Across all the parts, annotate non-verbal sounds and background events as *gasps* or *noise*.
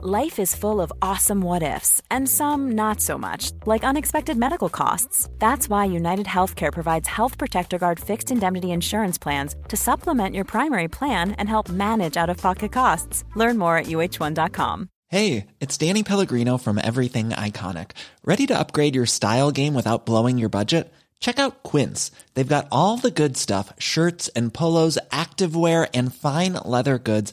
Life is full of awesome what ifs, and some not so much, like unexpected medical costs. That's why United Healthcare provides Health Protector Guard fixed indemnity insurance plans to supplement your primary plan and help manage out of pocket costs. Learn more at uh1.com. Hey, it's Danny Pellegrino from Everything Iconic. Ready to upgrade your style game without blowing your budget? Check out Quince. They've got all the good stuff shirts and polos, activewear, and fine leather goods,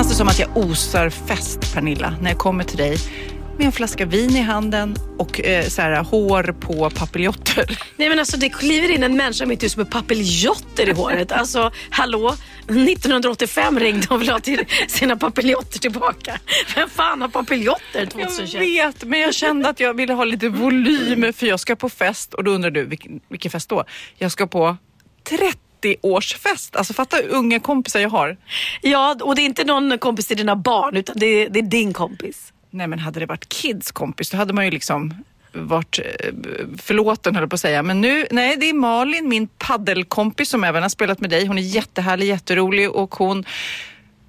Känns det som att jag osar fest, Pernilla, när jag kommer till dig med en flaska vin i handen och eh, så här, hår på papiljotter? *laughs* Nej men alltså det kliver in en människa i mitt hus med papiljotter i håret. Alltså hallå, 1985 ringde och ville ha till sina papiljotter tillbaka. Vem fan har papiljotter 2021? Jag vet, men jag kände att jag ville ha lite volym för jag ska på fest och då undrar du, vilken, vilken fest då? Jag ska på 30-årsfest. Alltså fatta hur unga kompisar jag har. Ja, och det är inte någon kompis till dina barn utan det är, det är din kompis. Nej men hade det varit kids kompis då hade man ju liksom varit eh, förlåten höll jag på att säga. Men nu, nej det är Malin, min paddelkompis som även har spelat med dig. Hon är jättehärlig, jätterolig och hon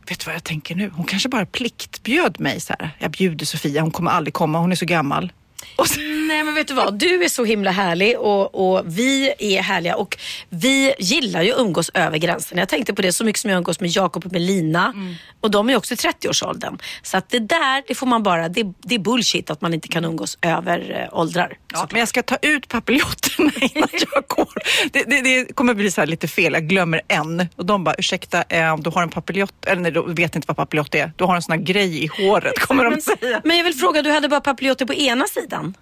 Vet du vad jag tänker nu? Hon kanske bara pliktbjöd mig så här. Jag bjuder Sofia, hon kommer aldrig komma, hon är så gammal. Och så, Nej men vet du vad, du är så himla härlig och, och vi är härliga och vi gillar ju att umgås över gränserna. Jag tänkte på det så mycket som jag umgås med Jakob och med Lina och de är också i 30-årsåldern. Så att det där, det får man bara, det, det är bullshit att man inte kan umgås över äh, åldrar. ja, men jag ska ta ut papiljonterna *laughs* innan jag går. Det, det, det kommer bli så här lite fel, jag glömmer en. Och de bara, ursäkta, eh, du har en papiljott, eller nej, de vet inte vad papiljott är. Du har en sån här grej i håret, kommer de säga. Men jag vill fråga, du hade bara papiljotter på ena sidan?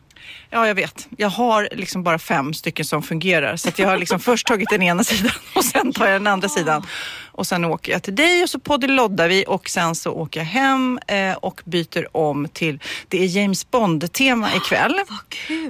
Ja, jag vet. Jag har liksom bara fem stycken som fungerar. Så jag har liksom först tagit den ena *laughs* sidan och sen tar jag den andra sidan. Och sen åker jag till dig och så poddeloddar vi och sen så åker jag hem eh, och byter om till, det är James Bond-tema ikväll.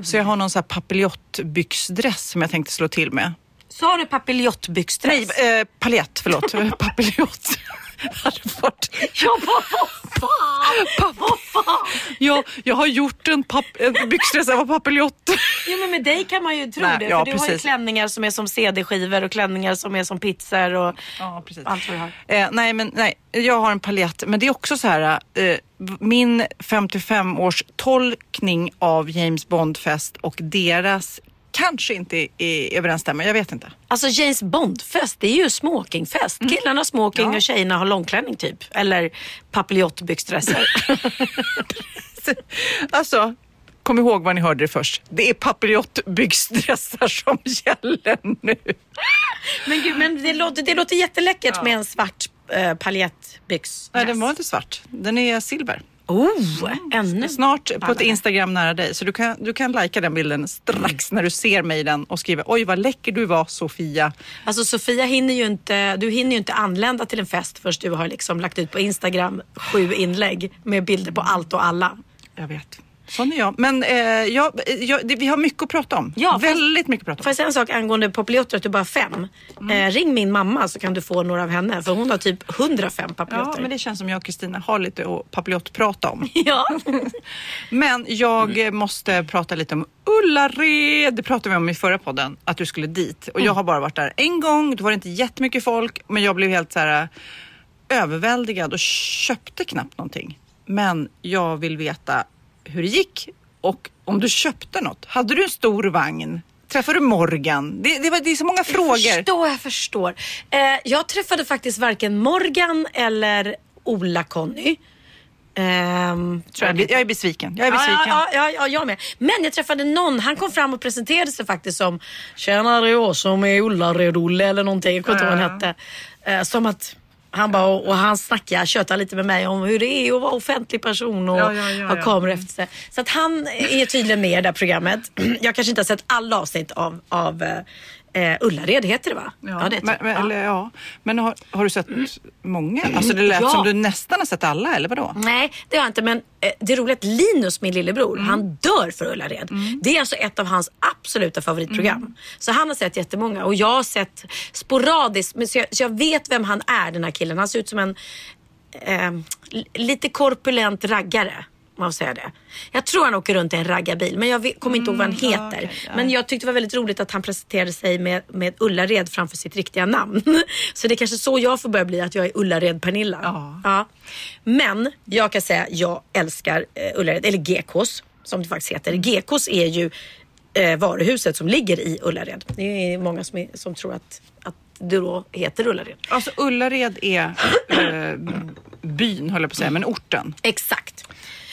Så jag har någon sån här papiljottbyxdress som jag tänkte slå till med. Sa du papiljottbyxdress? Nej, eh, paljett, förlåt. *laughs* Papiljott. *laughs* hade varit... Jag bara, vad fan? *laughs* Vad fan? Ja, jag har gjort en, papp, en byxdress av papiljott. Jo men med dig kan man ju tro Nej, det. ja, för du har ju precis. klänningar som är som CD-skivor och klänningar som är som pizzor och Ja, precis. allt vad du har. Eh, nej, men nej, jag har en paljett. Men det är också så här, eh, min 55-års tolkning av James Bond-fest och deras kanske inte överensstämmer. Jag vet inte. Alltså James Bond-fest, det är ju smokingfest. Killarna har smoking Mm. Ja. och tjejerna har långklänning typ. Eller papiljottbyxdresser. *laughs* Alltså, kom ihåg var ni hörde det först. Det är papiljottbyxdressar som *laughs* gäller nu. men gud, men det låter, det låter jätteläckert med en svart uh, paljettbyxdress. Nej, den var inte svart. Den är silver. Oh, ännu. Snart på ett. Instagram nära dig. Så du kan, du kan lajka den bilden strax när du ser mig i den och skriva oj vad läcker du var Sofia. Alltså Sofia hinner ju inte, du hinner ju inte anlända till en fest först du har liksom lagt ut på Instagram sju inlägg med bilder på allt och alla. Jag vet. Sån är jag. Men eh, jag, jag, det, vi har mycket att prata om. Ja, Väldigt mycket att prata Får om. jag säga en sak angående papiljotter att du bara har fem? Mm. Eh, ring min mamma så kan du få några av henne för hon har typ 105 Ja, papiljotter. men det känns som jag och Kristina har lite att papiljottprata om. *laughs* ja. *laughs* Men jag eh, måste prata lite om Ullared. Det pratade vi om i förra podden, att du skulle dit. Och jag har bara varit där en gång. Då var det inte jättemycket folk, men jag blev helt så här eh, överväldigad och köpte knappt någonting. Men jag vill veta hur det gick och om du köpte något. Hade du en stor vagn? Träffade du Morgan? Det, det, var, det är så många frågor. förstår, jag förstår. Eh, jag träffade faktiskt varken Morgan eller Ola-Conny. Ehm, tror Jag, jag är- jag är besviken. Jag är besviken. ja, ja, ja, jag med. Men jag träffade någon, han kom fram och presenterade sig faktiskt som Tjenare jag som är Ullared-Olle eller någonting. Jag kommer inte ihåg vad han hette. Eh, som att han bara, och, och han snackade, tjötade lite med mig om hur det är att vara offentlig person och Ja, ja, ja, ha kameror efter sig. Så att han är tydligen med i det där programmet. *clears throat* Jag kanske inte har sett alla avsnitt av, av Eh, Ullared heter det va? Ja, det heter men, det. men, Ja. Eller, ja. men har, har du sett många? Alltså det lät Ja. som du nästan har sett alla, eller vadå? Nej, det har jag inte. Men eh, det är roligt att Linus, min lillebror, Mm. han dör för Ullared. Det är alltså ett av hans absoluta favoritprogram. Mm. Så han har sett jättemånga och jag har sett sporadiskt. Men så, jag, så jag vet vem han är, den här killen. Han ser ut som en eh, lite korpulent raggare. Man får säga det. Jag tror han åker runt i en raggarbil men jag kommer inte ihåg vad han heter. Mm, okej, ja. men jag tyckte det var väldigt roligt att han presenterade sig med, med Ullared framför sitt riktiga namn. *laughs* så det är kanske så jag får börja bli, att jag är Ullared-Pernilla. Ja. Ja. Men jag kan säga jag älskar eh, Ullared, eller GKs som det faktiskt heter. GKs är ju eh, varuhuset som ligger i Ullared. Det är många som, är, som tror att, att det då heter Ullared. Alltså Ullared är eh, byn, höll jag på att säga, men orten. Exakt.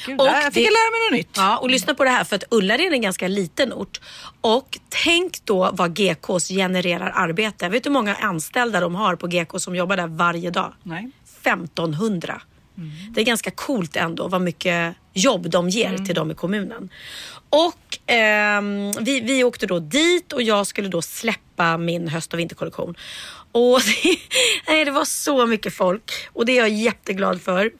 Gud, Och där fick det- jag lära mig något nytt. Ja, och lyssna på det här för att Ullared är en ganska liten ort. Och tänk då vad GKs genererar arbete. Vet du hur många anställda de har på GK som jobbar där varje dag? Nej. 1500. Det är ganska coolt ändå vad mycket jobb de ger till dem i kommunen. Och ehm, vi, vi åkte då dit och jag skulle då släppa min höst och vinterkollektion. Och *laughs* nej, det var så mycket folk och det är jag jätteglad för.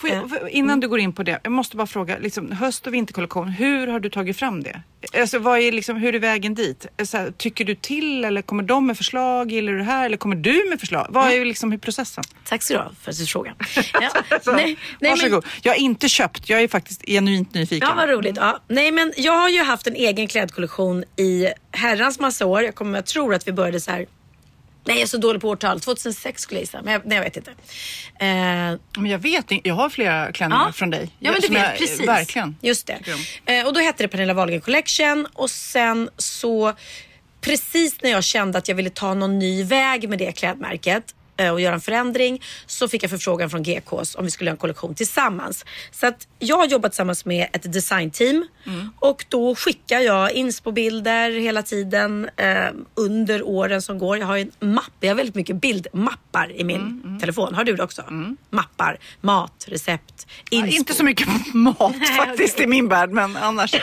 Får jag, Eh, får- innan du går in på det, jag måste bara fråga, liksom, höst och vinterkollektion, hur har du tagit fram det? Alltså, vad är liksom, hur är vägen dit? Så här, tycker du till eller kommer de med förslag? Gillar du det här eller kommer du med förslag? Vad är liksom i processen? Tack ska du ha för frågan. *laughs* Ja, Så, nej, nej, varsågod. Jag har inte köpt, jag är faktiskt genuint nyfiken. Ja, vad roligt. Ja. Nej, men jag har ju haft en egen klädkollektion i herrans massa år. Jag, kommer, jag tror att vi började så här Nej, jag är så dålig på årtal. 2006 skulle jag gissa. Men jag, nej, jag vet inte. Eh, Men jag vet jag har flera klänningar Ja. från dig. Ja, men du vet, jag, precis. Verkligen. Just det. Eh, och då hette det Pernilla Wahlgren Collection och sen så precis när jag kände att jag ville ta någon ny väg med det klädmärket och göra en förändring så fick jag förfrågan från GKs om vi skulle göra en kollektion tillsammans. Så att jag har jobbat tillsammans med ett designteam Mm. och då skickar jag inspo-bilder hela tiden eh, under åren som går. Jag har en mapp, jag har väldigt mycket bildmappar i min Mm, telefon. Har du det också? Mappar, mat, recept, Ja, inspo. inte så mycket *laughs* mat *laughs* faktiskt i min värld, men annars.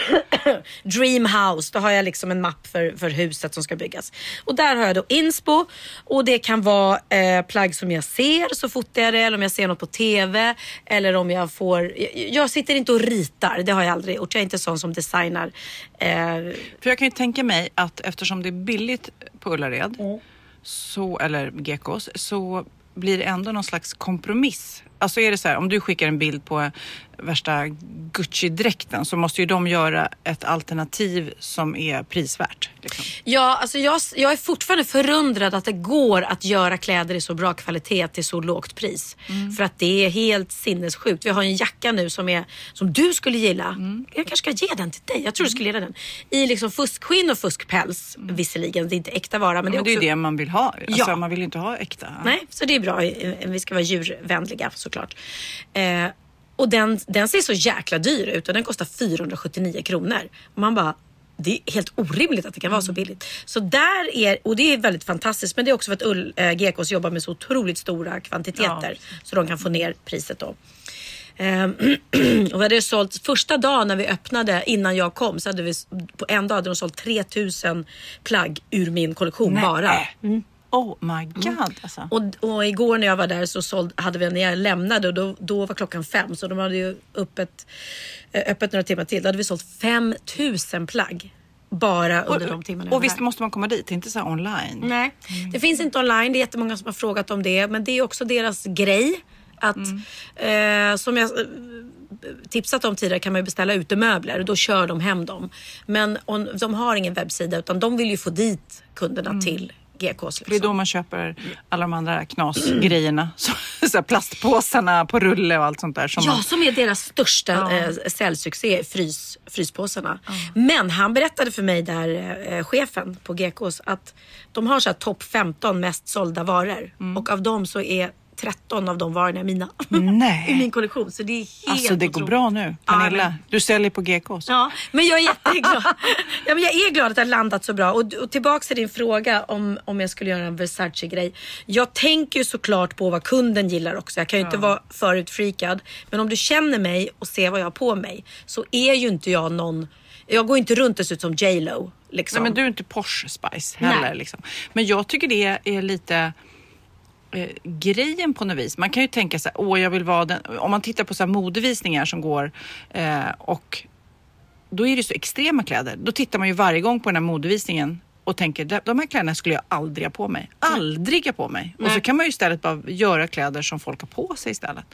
*coughs* Dreamhouse, då har jag liksom en mapp för, för huset som ska byggas. Och där har jag då inspo och det kan vara eh, plagg som jag ser så fotar jag det eller om jag ser något på TV eller om jag får, jag, sitter inte och ritar, det har jag aldrig gjort. Jag är inte sån som designar. Eh, För jag kan ju tänka mig att eftersom det är billigt på Ullared, så, eller GKs, så blir det ändå någon slags kompromiss. Alltså är det så här, om du skickar en bild på värsta Gucci-dräkten så måste ju de göra ett alternativ som är prisvärt. Liksom. Ja, alltså jag, jag är fortfarande förundrad att det går att göra kläder i så bra kvalitet till så lågt pris. För att det är helt sinnessjukt. Vi har en jacka nu som, är, som du skulle gilla. Jag kanske ska ge den till dig. Jag tror du skulle gilla den. I liksom fuskskinn och fuskpäls visserligen. Det är inte äkta vara. Men, Men det är också... det man vill ha. Alltså, Ja. Man vill ju inte ha äkta. Nej, så det är bra. Eh, Vi ska vara djurvänliga såklart. Eh, och den, den ser så jäkla dyr ut och den kostar 479 kronor. Och man bara, det är helt orimligt att det kan vara så billigt. Så där är, och det är väldigt fantastiskt. Men det är också för att Ull, eh, GKs jobbar med så otroligt stora kvantiteter. Så de kan få ner priset då. Ehm, *clears throat* och vi hade sålt, första dagen när vi öppnade innan jag kom så hade vi på en dag hade de sålt 3000 plagg ur min kollektion bara. Oh my god alltså. Och, och igår när jag var där så såld, hade vi, när jag lämnade och då, då var klockan fem så de hade ju öppet, eh, öppet några timmar till. Då hade vi sålt 5000 plagg. Bara under de timmarna och visst måste man komma dit, inte så online. Nej, det finns inte online. Det är jättemånga som har frågat om det. Men det är också deras grej. Att, eh, som jag eh, tipsat om tidigare kan man ju beställa utemöbler och då kör de hem dem. Men om, de har ingen webbsida utan de vill ju få dit kunderna till GKs. Liksom. Det är då man köper alla de andra knasgrejerna. *clears throat* Här plastpåsarna på rulle och allt sånt där. Som Ja, man, som är deras största eh, säljsuccé, frys, fryspåsarna. Men han berättade för mig där, eh, chefen på GKs, att de har så här topp 15 mest sålda varor. Och av dem så är 13 av de varorna mina. Nej. *laughs* I min kollektion. Så det är helt alltså det går otroligt. bra nu. Ja, Pernilla, men- du säljer på GKs. Ja, men jag är jätteglad. *laughs* ja, men jag är glad att det har landat så bra. Och, och tillbaks till din fråga om, om jag skulle göra en Versace-grej. Jag tänker ju såklart på vad kunden gillar också. Jag kan ju inte vara förutfreakad. Men om du känner mig och ser vad jag har på mig så är ju inte jag någon Jag går inte runt och ser ut som J Lo. Liksom. Nej, men du är inte Porsche Spice heller. Liksom. Men jag tycker det är lite eh, grejen på något vis. Man kan ju tänka sig, åh jag vill vara den. Om man tittar på så modevisningar som går eh, och då är det så extrema kläder. Då tittar man ju varje gång på den här modevisningen och tänker "De- här kläderna skulle jag aldrig ha på mig. Aldrig ha på mig. Och så kan man ju istället bara göra kläder som folk har på sig istället.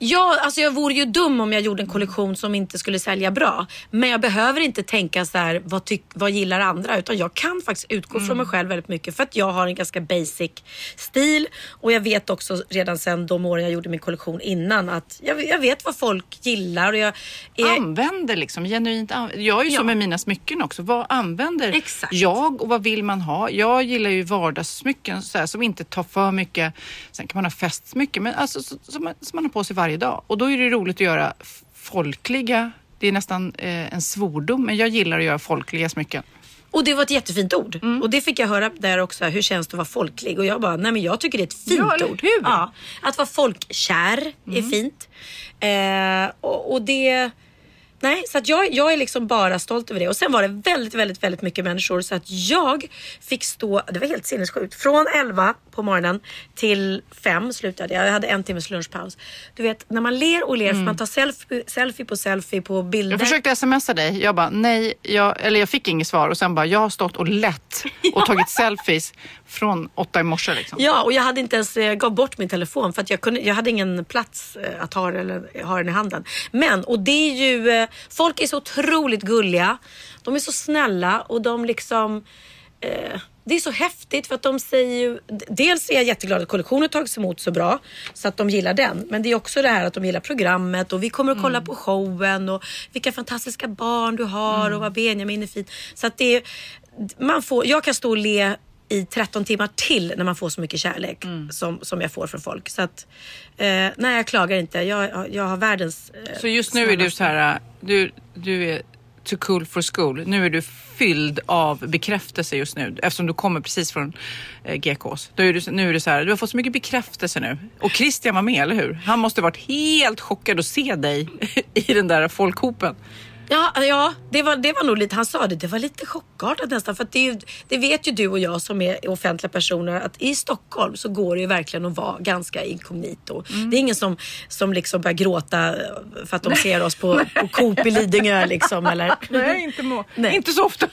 Ja, alltså jag vore ju dum om jag gjorde en kollektion som inte skulle sälja bra. Men jag behöver inte tänka så här, vad, tyck, vad gillar andra? Utan jag kan faktiskt utgå från mig själv väldigt mycket. För att jag har en ganska basic stil. Och jag vet också redan sedan de åren jag gjorde min kollektion innan att jag, jag vet vad folk gillar. Och jag är, Använder liksom genuint. an- Jag är ju Ja. så med mina smycken också. Vad använder Exakt. jag och vad vill man ha? Jag gillar ju vardagssmycken så här, som inte tar för mycket. Sen kan man ha festsmycken men alltså, så, som, man, som man har på sig varje dag. Och då är det roligt att göra folkliga. Det är nästan eh, en svordom men jag gillar att göra folkliga smycken. Och det var ett jättefint ord. Mm. Och det fick jag höra där också. Hur känns det att vara folklig? Och jag bara, nej men jag tycker det är ett fint Ja, ord. hur? Mm. Ja, att vara folkkär är fint. Eh, och, och det... Nej, så att jag, jag är liksom bara stolt över det. Och sen var det väldigt, väldigt, väldigt mycket människor. Så att jag fick stå, det var helt sinnessjukt, från 11 på morgonen till 5 slutade jag. Jag hade en timmes lunchpaus. Du vet, när man ler och ler, för man tar selfie, selfie på selfie på bilder. Mm. Jag försökte smsa dig. Jag bara nej, jag, eller jag fick inget svar och sen bara jag har stått och lett *laughs* och tagit selfies från åtta i morse liksom. Ja, och jag hade inte ens eh, gav bort min telefon för att jag, kunde, jag hade ingen plats eh, att ha, det, eller, ha den i handen. Men, och det är ju, folk är så otroligt gulliga. De är så snälla och de liksom eh, det är så häftigt för att de säger ju, dels är jag jätteglad att kollektionen tagits emot så bra så att de gillar den. Men det är också det här att de gillar programmet och vi kommer att kolla på showen och vilka fantastiska barn du har och vad Benjamin är fin. Så att det är, man får, jag kan stå och le i 13 timmar till när man får så mycket kärlek som, som jag får från folk. Så att, eh, nej jag klagar inte. Jag, jag har världens eh, Så just nu är du så här, du, du är too cool for school. Nu är du fylld av bekräftelse just nu eftersom du kommer precis från eh, GKs. Då är du, nu är du så här, du har fått så mycket bekräftelse nu. Och Christian var med, eller hur? Han måste varit helt chockad att se dig *laughs* i den där folkhopen. Ja, ja det, var, det var nog lite, han sa det, det var lite chockartat nästan. För det, det vet ju du och jag som är offentliga personer att i Stockholm så går det ju verkligen att vara ganska inkognito. Det är ingen som, som liksom börjar gråta för att de ser oss på, *laughs* på Coop i Lidingö liksom. Eller? Nej, inte, må, Nej. inte så ofta.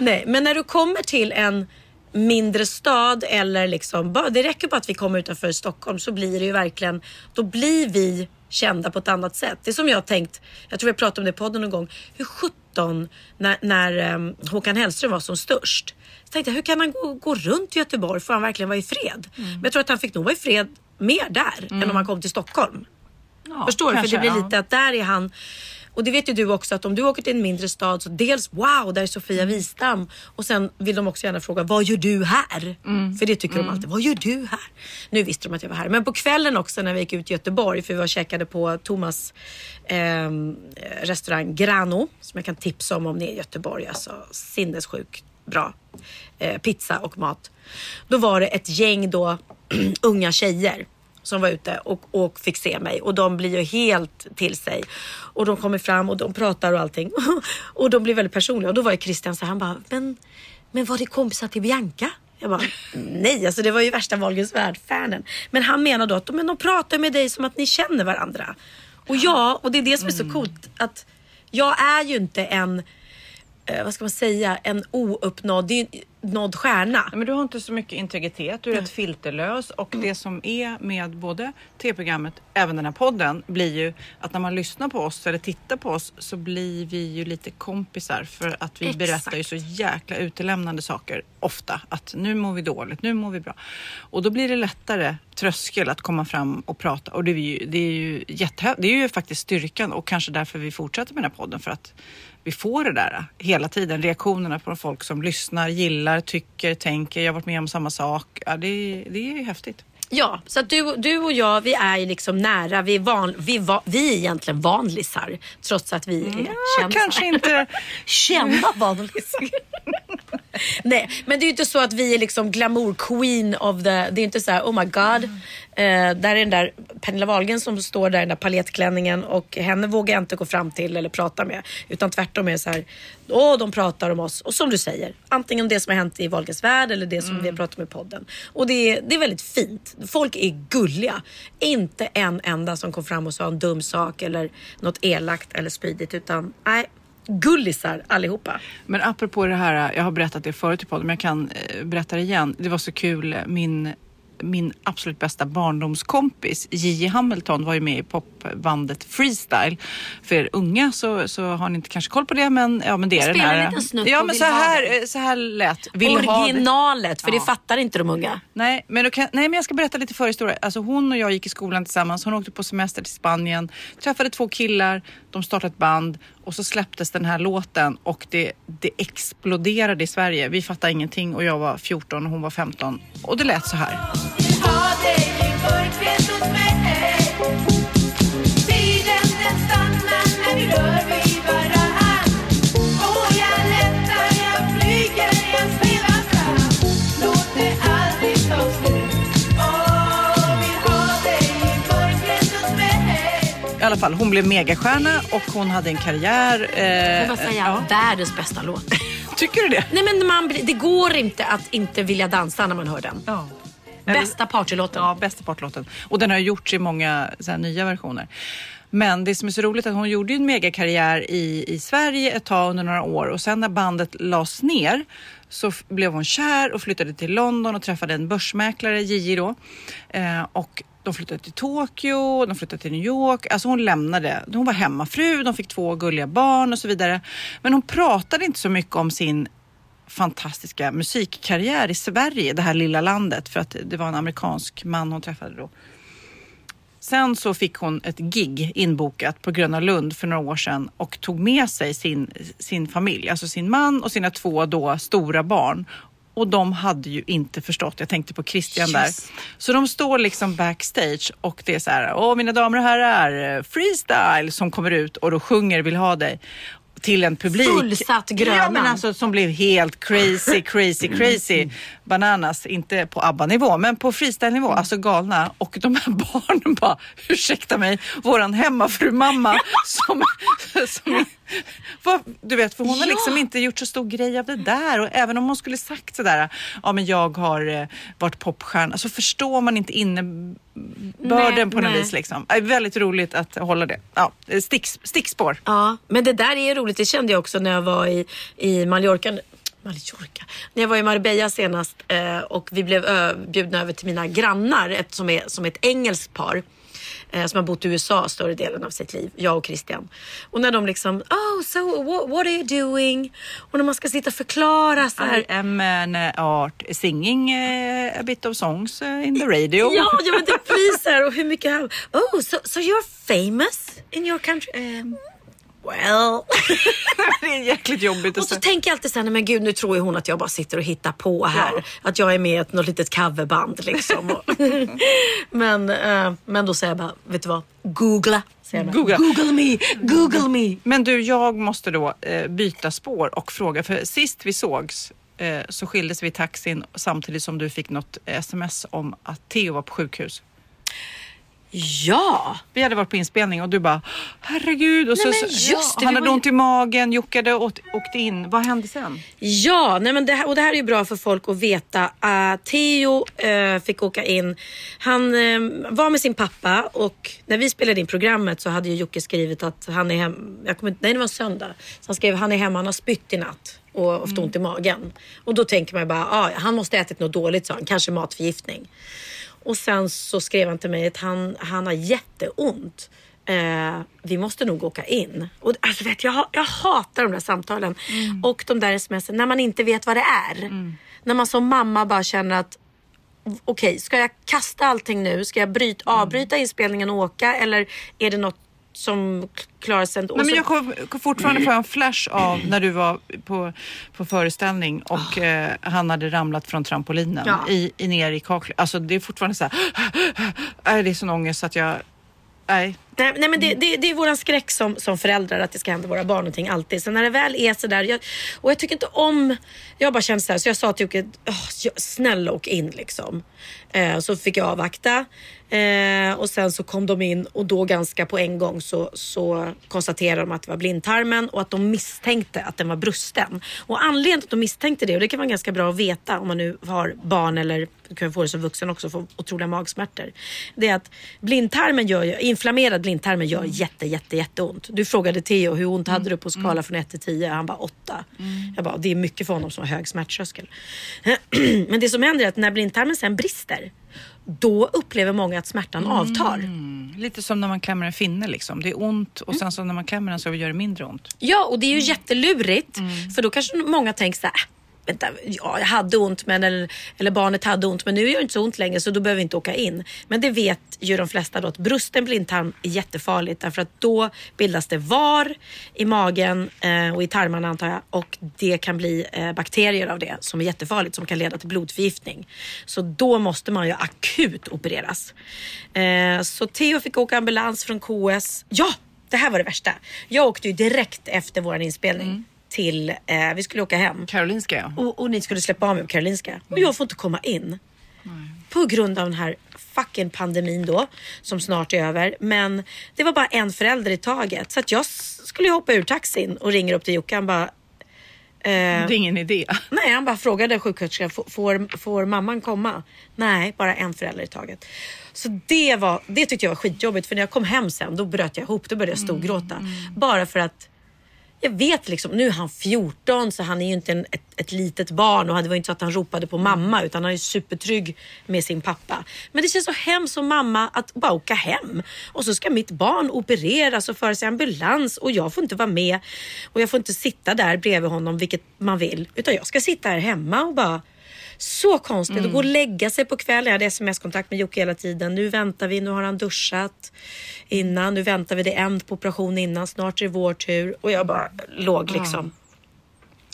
Nej, men när du kommer till en mindre stad eller liksom, det räcker bara att vi kommer utanför Stockholm så blir det ju verkligen, då blir vi kända på ett annat sätt. Det är som jag har tänkt, jag tror vi pratade om det i podden någon gång, hur 17 när, när um, Håkan Hellström var som störst. Så tänkte jag, hur kan han gå, gå runt i Göteborg? Får han verkligen vara i fred? Men jag tror att han fick nog vara i fred mer där än om han kom till Stockholm. Ja, Förstår du? För det blir lite att där är han. Och det vet ju du också att om du åker till en mindre stad så dels wow, där är Sofia Mm. Wistam. Och sen vill de också gärna fråga vad gör du här? Mm. För det tycker de alltid. Vad gör du här? Nu visste de att jag var här. Men på kvällen också när vi gick ut i Göteborg för vi var och käkade på Thomas ehm, restaurang Grano som jag kan tipsa om om ni är i Göteborg. Alltså sinnessjukt bra eh, pizza och mat. Då var det ett gäng då *clears throat* unga tjejer som var ute och, och fick se mig och de blir ju helt till sig. Och de kommer fram och de pratar och allting. *laughs* och de blir väldigt personliga och då var ju Christian så här, han bara, men, men var det kompisar till Bianca? Jag bara, nej alltså det var ju värsta Wahlgrens värld-fanen. Men han menar då att men de pratar med dig som att ni känner varandra. Och ja, och det är det som är så coolt att jag är ju inte en eh, vad ska man säga, en ouppnådd det är nådd stjärna. Men du har inte så mycket integritet, du är rätt filterlös och det som är med både tv-programmet, även den här podden, blir ju att när man lyssnar på oss eller tittar på oss så blir vi ju lite kompisar för att vi Exakt. berättar ju så jäkla utelämnande saker ofta. Att nu mår vi dåligt, nu mår vi bra. Och då blir det lättare tröskel att komma fram och prata och det är ju, det är ju, jätte, det är ju faktiskt styrkan och kanske därför vi fortsätter med den här podden för att vi får det där hela tiden. Reaktionerna från folk som lyssnar, gillar, tycker, tänker. Jag har varit med om samma sak. Ja, det, det är ju häftigt. Ja, så att du, du och jag vi är ju liksom nära. Vi är, van, vi, va, vi är egentligen vanlisar trots att vi är kända. Kanske inte... *laughs* Kända vanlisar. *laughs* Nej, men det är ju inte så att vi är liksom glamour queen of the... Det är inte så här, oh my god. Eh, där är den där Pernilla Wahlgren som står där i den där palettklänningen och henne vågar jag inte gå fram till eller prata med. Utan tvärtom är det så här, åh de pratar om oss. Och som du säger, antingen det som har hänt i Wahlgrens värld eller det som vi har pratat om i podden. Och det är, det är väldigt fint. Folk är gulliga. Inte en enda som kom fram och sa en dum sak eller något elakt eller spydigt. Utan nej, gullisar allihopa. Men apropå det här, jag har berättat det förut i podden men jag kan eh, berätta det igen. Det var så kul, min min absolut bästa barndomskompis Gigi Hamilton var ju med i popbandet Freestyle. För er unga så, så har ni inte kanske koll på det men, ja, men det är Spela den här. en liten snutt ja men så här, det. så här lät Vill ha det. Originalet, för det Ja. fattar inte de unga. Nej men, kan, nej, men jag ska berätta lite förhistoria. Alltså hon och jag gick i skolan tillsammans. Hon åkte på semester till Spanien, träffade två killar, de startade ett band och så släpptes den här låten och det, det exploderade i Sverige. Vi fattade ingenting och jag var 14 och hon var 15 och det lät så här. Fall, hon blev megastjärna och hon hade en karriär. Jag Eh, bara säga, ja. världens bästa låt. *laughs* Tycker du det? Nej men man, det går inte att inte vilja dansa när man hör den. Ja. Bästa partylåten. Ja, bästa partlåten. Och den har gjorts i många här, nya versioner. Men det som är så roligt är att hon gjorde en megakarriär i, i Sverige ett tag under några år och sen när bandet lades ner så blev hon kär och flyttade till London och träffade en börsmäklare, Gigi då. Eh, och de flyttade till Tokyo, de flyttade till New York. Alltså hon lämnade. Hon var hemmafru, de fick två gulliga barn och så vidare. Men hon pratade inte så mycket om sin fantastiska musikkarriär i Sverige, det här lilla landet, för att det var en amerikansk man hon träffade då. Sen så fick hon ett gig inbokat på Gröna Lund för några år sedan och tog med sig sin, sin familj, alltså sin man och sina två då stora barn. Och de hade ju inte förstått, jag tänkte på Christian där. Yes. Så de står liksom backstage och det är så här, åh mina damer och herrar, freestyle som kommer ut och då sjunger Vill ha dig till en publik. Fullsatt Grönan. Ja men alltså som blev helt crazy, *laughs* crazy, crazy. Bananas, inte på ABBA-nivå men på freestyle-nivå, alltså galna. Och de här *laughs* barnen bara, ursäkta mig, våran hemmafru-mamma som, *laughs* som du vet, för hon har Ja. liksom inte gjort så stor grej av det där och även om hon skulle sagt sådär, ja men jag har eh, varit popstjärna, så förstår man inte innebörden på något nej. vis liksom. Det är väldigt roligt att hålla det. Ja, sticks, stickspår. Ja, men det där är roligt. Det kände jag också när jag var i, i Mallorca. Mallorca. När jag var i Marbella senast eh, och vi blev bjudna över till mina grannar ett, som, är, som ett engelskt par. Eh, som har bott i USA större delen av sitt liv, jag och Christian. Och när de liksom, oh so what, what are you doing? Och när man ska sitta och förklara så här. I am an uh, art singing uh, a bit of songs uh, in the radio. Ja, ja men det blir så här. Och hur mycket. Oh, so, so you're famous in your country? Um, well. *laughs* *laughs* det är jäkligt jobbigt Och så säga. tänker jag alltid såhär, nej men gud nu tror ju hon att jag bara sitter och hittar på här. Ja. Att jag är med i ett något litet coverband liksom. *laughs* Men, eh, men då säger jag bara, vet du vad? Googla. Googla. Google me, google me. Men du, jag måste då eh, byta spår och fråga, för sist vi sågs eh, så skildes vi i taxin samtidigt som du fick något sms om att Theo var på sjukhus. Ja, Vi hade varit på inspelning och du bara, herregud. Och Nej, så, det, han hade ju- ont i magen, Jocke hade åkt, åkt in. Vad hände sen? ja nej men det här, och det här är ju bra för folk att veta. Uh, Theo eh, fick åka in. Han eh, var med sin pappa och när vi spelade in programmet så hade ju Jocke skrivit att han är hem. Jag kommer, inte- nej det var en söndag. Så han skrev han är hemma, han har spytt i natt och haft ont i magen. Och då tänker man ju bara, ah, han måste ha ätit något dåligt sa han, kanske matförgiftning. Och sen så skrev han till mig att han, han har jätteont. Eh, vi måste nog åka in. Och, alltså, vet, jag, jag hatar de där samtalen och de där smsen när man inte vet vad det är. När man som mamma bara känner att okej, ska jag kasta allting nu? Ska jag bryta, avbryta inspelningen och åka? Eller är det något som klarar sig ändå? Nej, men jag kommer fortfarande få en flash av *clears throat* när du var på, på föreställning och eh, han hade ramlat från trampolinen Ja. i, i, ner i kaklet. Alltså det är fortfarande så här, nej, det är sån ångest så att jag, nej, Nej, nej men det, det, det är våran skräck som, som föräldrar att det ska hända våra barn någonting alltid. Så när det väl är sådär, jag, och jag tycker inte om, jag bara känner såhär så jag sa till Jocke, oh, snälla åk in liksom. Eh, så fick jag avvakta eh, och sen så kom de in och då ganska på en gång så, så konstaterade de att det var blindtarmen och att de misstänkte att den var brusten. Och anledningen till att de misstänkte det, och det kan vara ganska bra att veta om man nu har barn eller kan få det som vuxen också, få otroliga magsmärtor. Det är att blindtarmen gör inflammerad blindtarmen gör jätte, jätte, jätteont. Du frågade Theo hur ont hade du på skala från 1 till 10? Han bara 8. Jag bara, det är mycket för honom som har hög smärttröskel. *clears throat* Men det som händer är att när blindtarmen sen brister, då upplever många att smärtan avtar. Lite som när man klämmer en finne liksom. Det är ont och sen så när man klämmer den så gör det mindre ont. Ja, och det är ju jättelurigt. För då kanske många tänker så här, "Äh, vänta, ja, jag hade ont men, eller, eller barnet hade ont men nu gör det inte så ont längre så då behöver vi inte åka in. Men det vet ju de flesta då att brusten blindtarm är jättefarligt därför att då bildas det var i magen eh, och i tarmarna antar jag och det kan bli eh, bakterier av det som är jättefarligt som kan leda till blodförgiftning. Så då måste man ju akut opereras. Eh, så Theo fick åka ambulans från KS. Ja, det här var det värsta. Jag åkte ju direkt efter vår inspelning mm till, eh, vi skulle åka hem. Karolinska ja. Och, och ni skulle släppa av mig på Karolinska. Och jag får inte komma in. På grund av den här fucking pandemin då. Som snart är över. Men det var bara en förälder i taget. Så att jag skulle hoppa ur taxin och ringer upp till Jocke. Han bara... Det är ingen idé. Nej, han bara frågade sjuksköterskan, "Får- får, mamman komma? Nej, bara en förälder i taget. Så det, var, det tyckte jag var skitjobbigt för när jag kom hem sen då bröt jag ihop, då började jag storgråta. Bara för att jag vet liksom, nu är han 14 så han är ju inte en, ett, ett litet barn. Och det var inte så att han ropade på mamma utan han är supertrygg med sin pappa. Men det känns så hemskt som mamma att bara åka hem. Och så ska mitt barn opereras och föras i ambulans och jag får inte vara med. Och jag får inte sitta där bredvid honom vilket man vill utan jag ska sitta här hemma och bara så konstigt att gå och lägga sig på kvällen. Jag hade sms-kontakt med Jocke hela tiden. Nu väntar vi, nu har han duschat innan. Nu väntar vi, det är en på operation innan. Snart är det vår tur. Och jag bara låg liksom.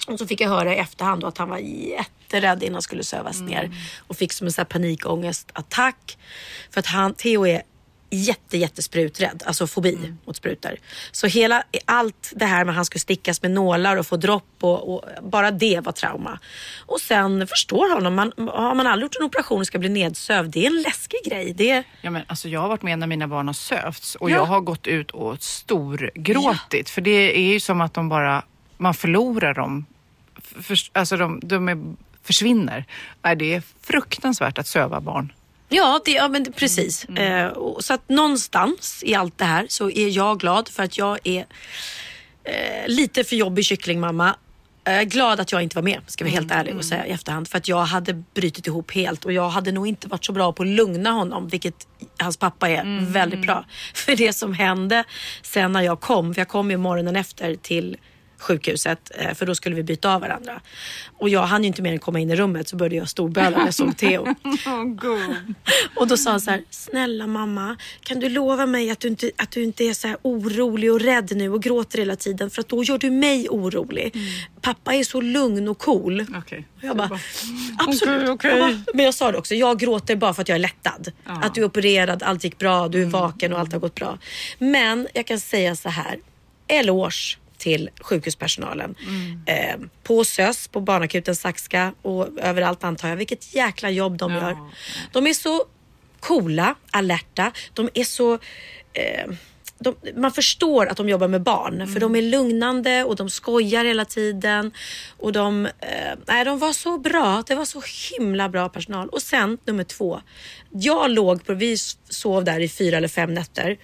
Och så fick jag höra i efterhand att han var jätterädd innan han skulle sövas ner. Och fick som en sån här panikångestattack. För att han, Theo är jätte, jättespruträdd, alltså fobi mot sprutor. Så hela, allt det här med att han skulle stickas med nålar och få dropp och, och bara det var trauma. Och sen förstår honom, man, har man aldrig gjort en operation och ska bli nedsövd, det är en läskig grej. Det, Ja, men, alltså, jag har varit med när mina barn har sövts och Ja. jag har gått ut och storgråtit. För det är ju som att de bara, man förlorar dem. För, alltså de, de är, försvinner. Nej, det är fruktansvärt att söva barn. Ja, det, ja men det, precis. Eh, och, så att någonstans i allt det här så är jag glad för att jag är eh, lite för jobbig kycklingmamma. Jag är glad att jag inte var med, ska vara helt ärlig och säga i efterhand. För att jag hade brutit ihop helt och jag hade nog inte varit så bra på att lugna honom, vilket hans pappa är väldigt bra. *laughs* För det som hände sen när jag kom, för jag kom ju morgonen efter till sjukhuset eh, för då skulle vi byta av varandra. Och jag hann ju inte mer än komma in i rummet så började jag storböla när jag såg Theo. *laughs* Och då sa han så här, snälla mamma, kan du lova mig att du inte, att du inte är så här orolig och rädd nu och gråter hela tiden för att då gör du mig orolig. Pappa är så lugn och cool. Okej. Och jag bara, absolut. Okej, okej. Jag bara, Men jag sa det också, jag gråter bara för att jag är lättad. Att du är opererad, allt gick bra, du är vaken och allt har gått bra. Men jag kan säga så här, eloge till sjukhuspersonalen. Eh, på SÖS, på barnakuten Saxka och överallt antar jag. Vilket jäkla jobb de gör. De är så coola, alerta. De är så... Eh, de, man förstår att de jobbar med barn för de är lugnande och de skojar hela tiden. Och de, eh, nej, de var så bra. Det var så himla bra personal. Och sen nummer två. Jag låg på, vi sov där i fyra eller fem nätter.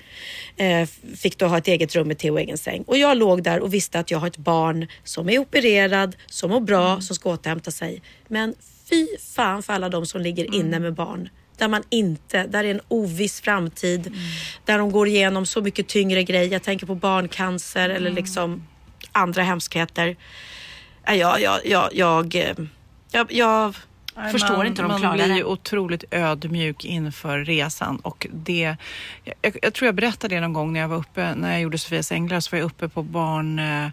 Eh, fick då ha ett eget rum med Theo och egen säng. Och jag låg där och visste att jag har ett barn som är opererad, som mår bra, som ska återhämta sig. Men fy fan för alla de som ligger inne med barn där man inte, där är en oviss framtid. Där de går igenom så mycket tyngre grejer. Jag tänker på barncancer eller liksom andra hemskheter. Ja, jag, jag, jag, jag, eh, jag, jag Nej, förstår man, inte hur de man klarar blir det. ju otroligt ödmjuk inför resan och det, jag, jag tror jag berättade det någon gång när jag var uppe, när jag gjorde Sofias änglar så var jag uppe på barn, eh,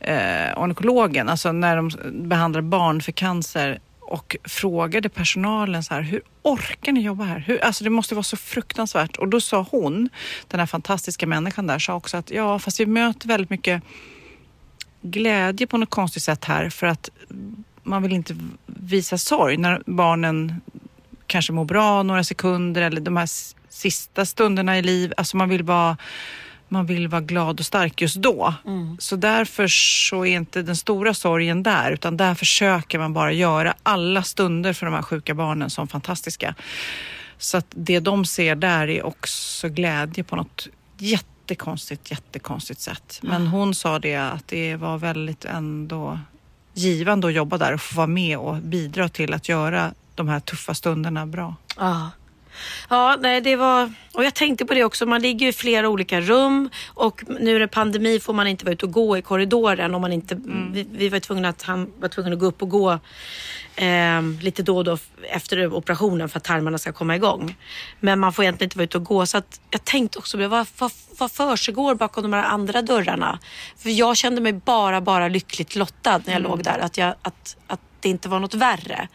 eh, onkologen, alltså när de behandlar barn för cancer och frågade personalen så här, hur orkar ni jobba här? Hur, alltså det måste vara så fruktansvärt. Och då sa hon, den här fantastiska människan där, sa också att ja, fast vi möter väldigt mycket glädje på något konstigt sätt här för att man vill inte visa sorg när barnen kanske mår bra några sekunder eller de här sista stunderna i liv. Alltså man vill vara man vill vara glad och stark just då. Så därför så är inte den stora sorgen där utan där försöker man bara göra alla stunder för de här sjuka barnen som fantastiska. Så att det de ser där är också glädje på något jättekonstigt, jättekonstigt sätt. Men hon sa det att det var väldigt ändå givande att jobba där och få vara med och bidra till att göra de här tuffa stunderna bra. Ja. Ja, nej, det var... Och jag tänkte på det också, man ligger i flera olika rum och nu är det pandemi får man inte vara ute och gå i korridoren om man inte... Vi, vi var tvungna att, han var tvungen att gå upp och gå eh, lite då och då efter operationen för att tarmarna ska komma igång. Men man får egentligen inte vara ute och gå så att jag tänkte också, vad, vad, vad försiggår bakom de här andra dörrarna? För jag kände mig bara, bara lyckligt lottad när jag låg där. Att, jag, att, att det inte var något värre.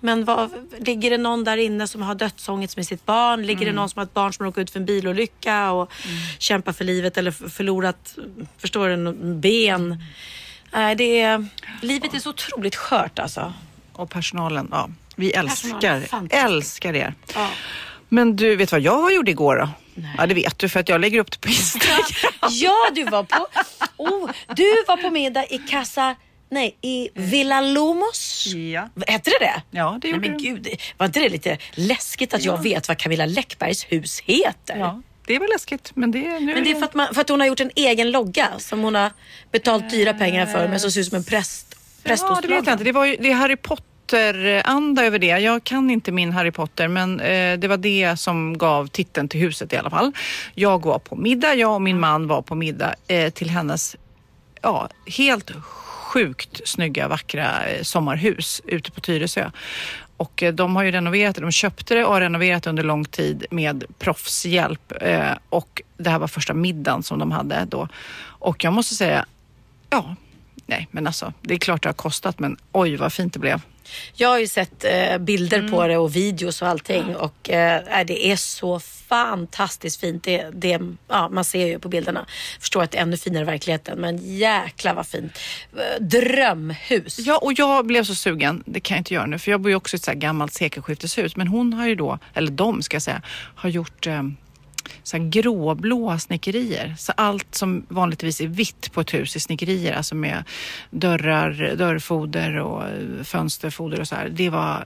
Men vad, ligger det någon där inne som har dödsångest med sitt barn? Ligger det någon som har ett barn som råkat ut för en bilolycka och kämpar för livet eller förlorat, förstår du, ben? Nej, det är, livet är så otroligt skört alltså. Och personalen, ja. Vi älskar, älskar er. Ja. Men du, vet vad jag gjorde igår då? Ja, det vet du för att jag lägger upp det på *laughs* Instagram. Ja, du var på, oh, du var på middag i Casa, nej, i Villa Lomos. Ja. Hette det det? Ja, det gjorde nej, men det. gud, var inte det lite läskigt att jag vet vad Camilla Läckbergs hus heter? Ja, det var läskigt. Men det, nu Men det är för att, man, för att hon har gjort en egen logga som hon har betalt dyra pengar för men som ser ut som en präst, Ja, det vet jag inte. Det, var ju, det är Harry Potter-anda över det. Jag kan inte min Harry Potter, men eh, det var det som gav titeln till huset i alla fall. Jag var på middag, jag och min man var på middag eh, till hennes ja, helt sjukt snygga, vackra eh, sommarhus ute på Tyresö. Och eh, de har ju renoverat det. De köpte det och har renoverat det under lång tid med proffshjälp. Eh, och det här var första middagen som de hade då. Och jag måste säga, ja, nej men alltså det är klart det har kostat men oj vad fint det blev. Jag har ju sett eh, bilder Mm. på det och videos och allting och eh, det är så fantastiskt fint. Det, det, ja, man ser ju på bilderna. Förstår att det är ännu finare i verkligheten men jäkla vad fint. Eh, Drömhus. Ja, och jag blev så sugen, det kan jag inte göra nu, för jag bor ju också i ett så här gammalt sekelskifteshus. Men hon har ju då, eller de ska jag säga, har gjort eh, så gråblåa snickerier. Så allt som vanligtvis är vitt på ett hus är snickerier, alltså med dörrar, dörrfoder och eh, fönsterfoder och så här. Det var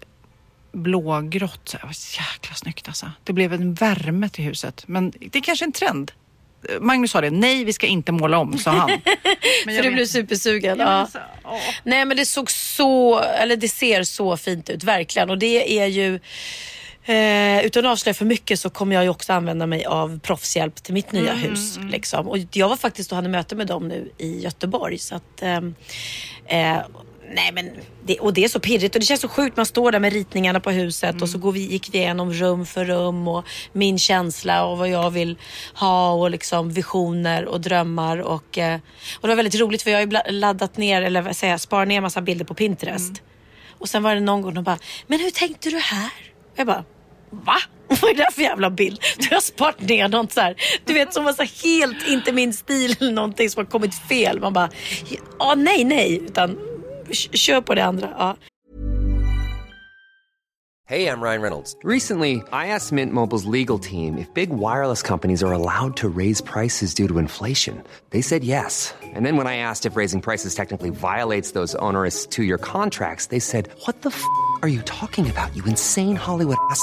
blågrått. Så här, Det var så jäkla snyggt alltså. Det blev en värme till huset. Men det är kanske en trend. Magnus sa det, nej vi ska inte måla om, sa han. *laughs* Men För du blev supersugen. Ja, så- åh. Nej men det såg så, eller det ser så fint ut verkligen och det är ju Eh, utan att avslöja för mycket så kommer jag ju också använda mig av proffshjälp till mitt nya hus. Liksom. Och jag var faktiskt och hade möte med dem nu i Göteborg. Så att, ehm, eh, nej men det, och det är så pirrigt och det känns så sjukt. Man står där med ritningarna på huset och så går vi, gick vi igenom rum för rum och min känsla och vad jag vill ha och liksom visioner och drömmar. Och, eh, och det var väldigt roligt för jag har ju laddat ner, eller vad säger jag, sparat ner massa bilder på Pinterest. Och sen var det någon gång de bara, men hur tänkte du här? Jag bara, va? *laughs* Vad är det där för jävla bild? Du har sparat ner något så här, du vet som var så helt inte min stil eller någonting som har kommit fel. Man bara, ja nej nej, utan kör på det andra. Ja. Hej, jag Ryan Reynolds. Recently, I asked Mint Mobile's legal team if big wireless companies are allowed to raise prices due to inflation. They said yes. And then when I asked if raising prices technically violates those onerous two year contracts, they said, What the f are you talking about, you insane Hollywood ass?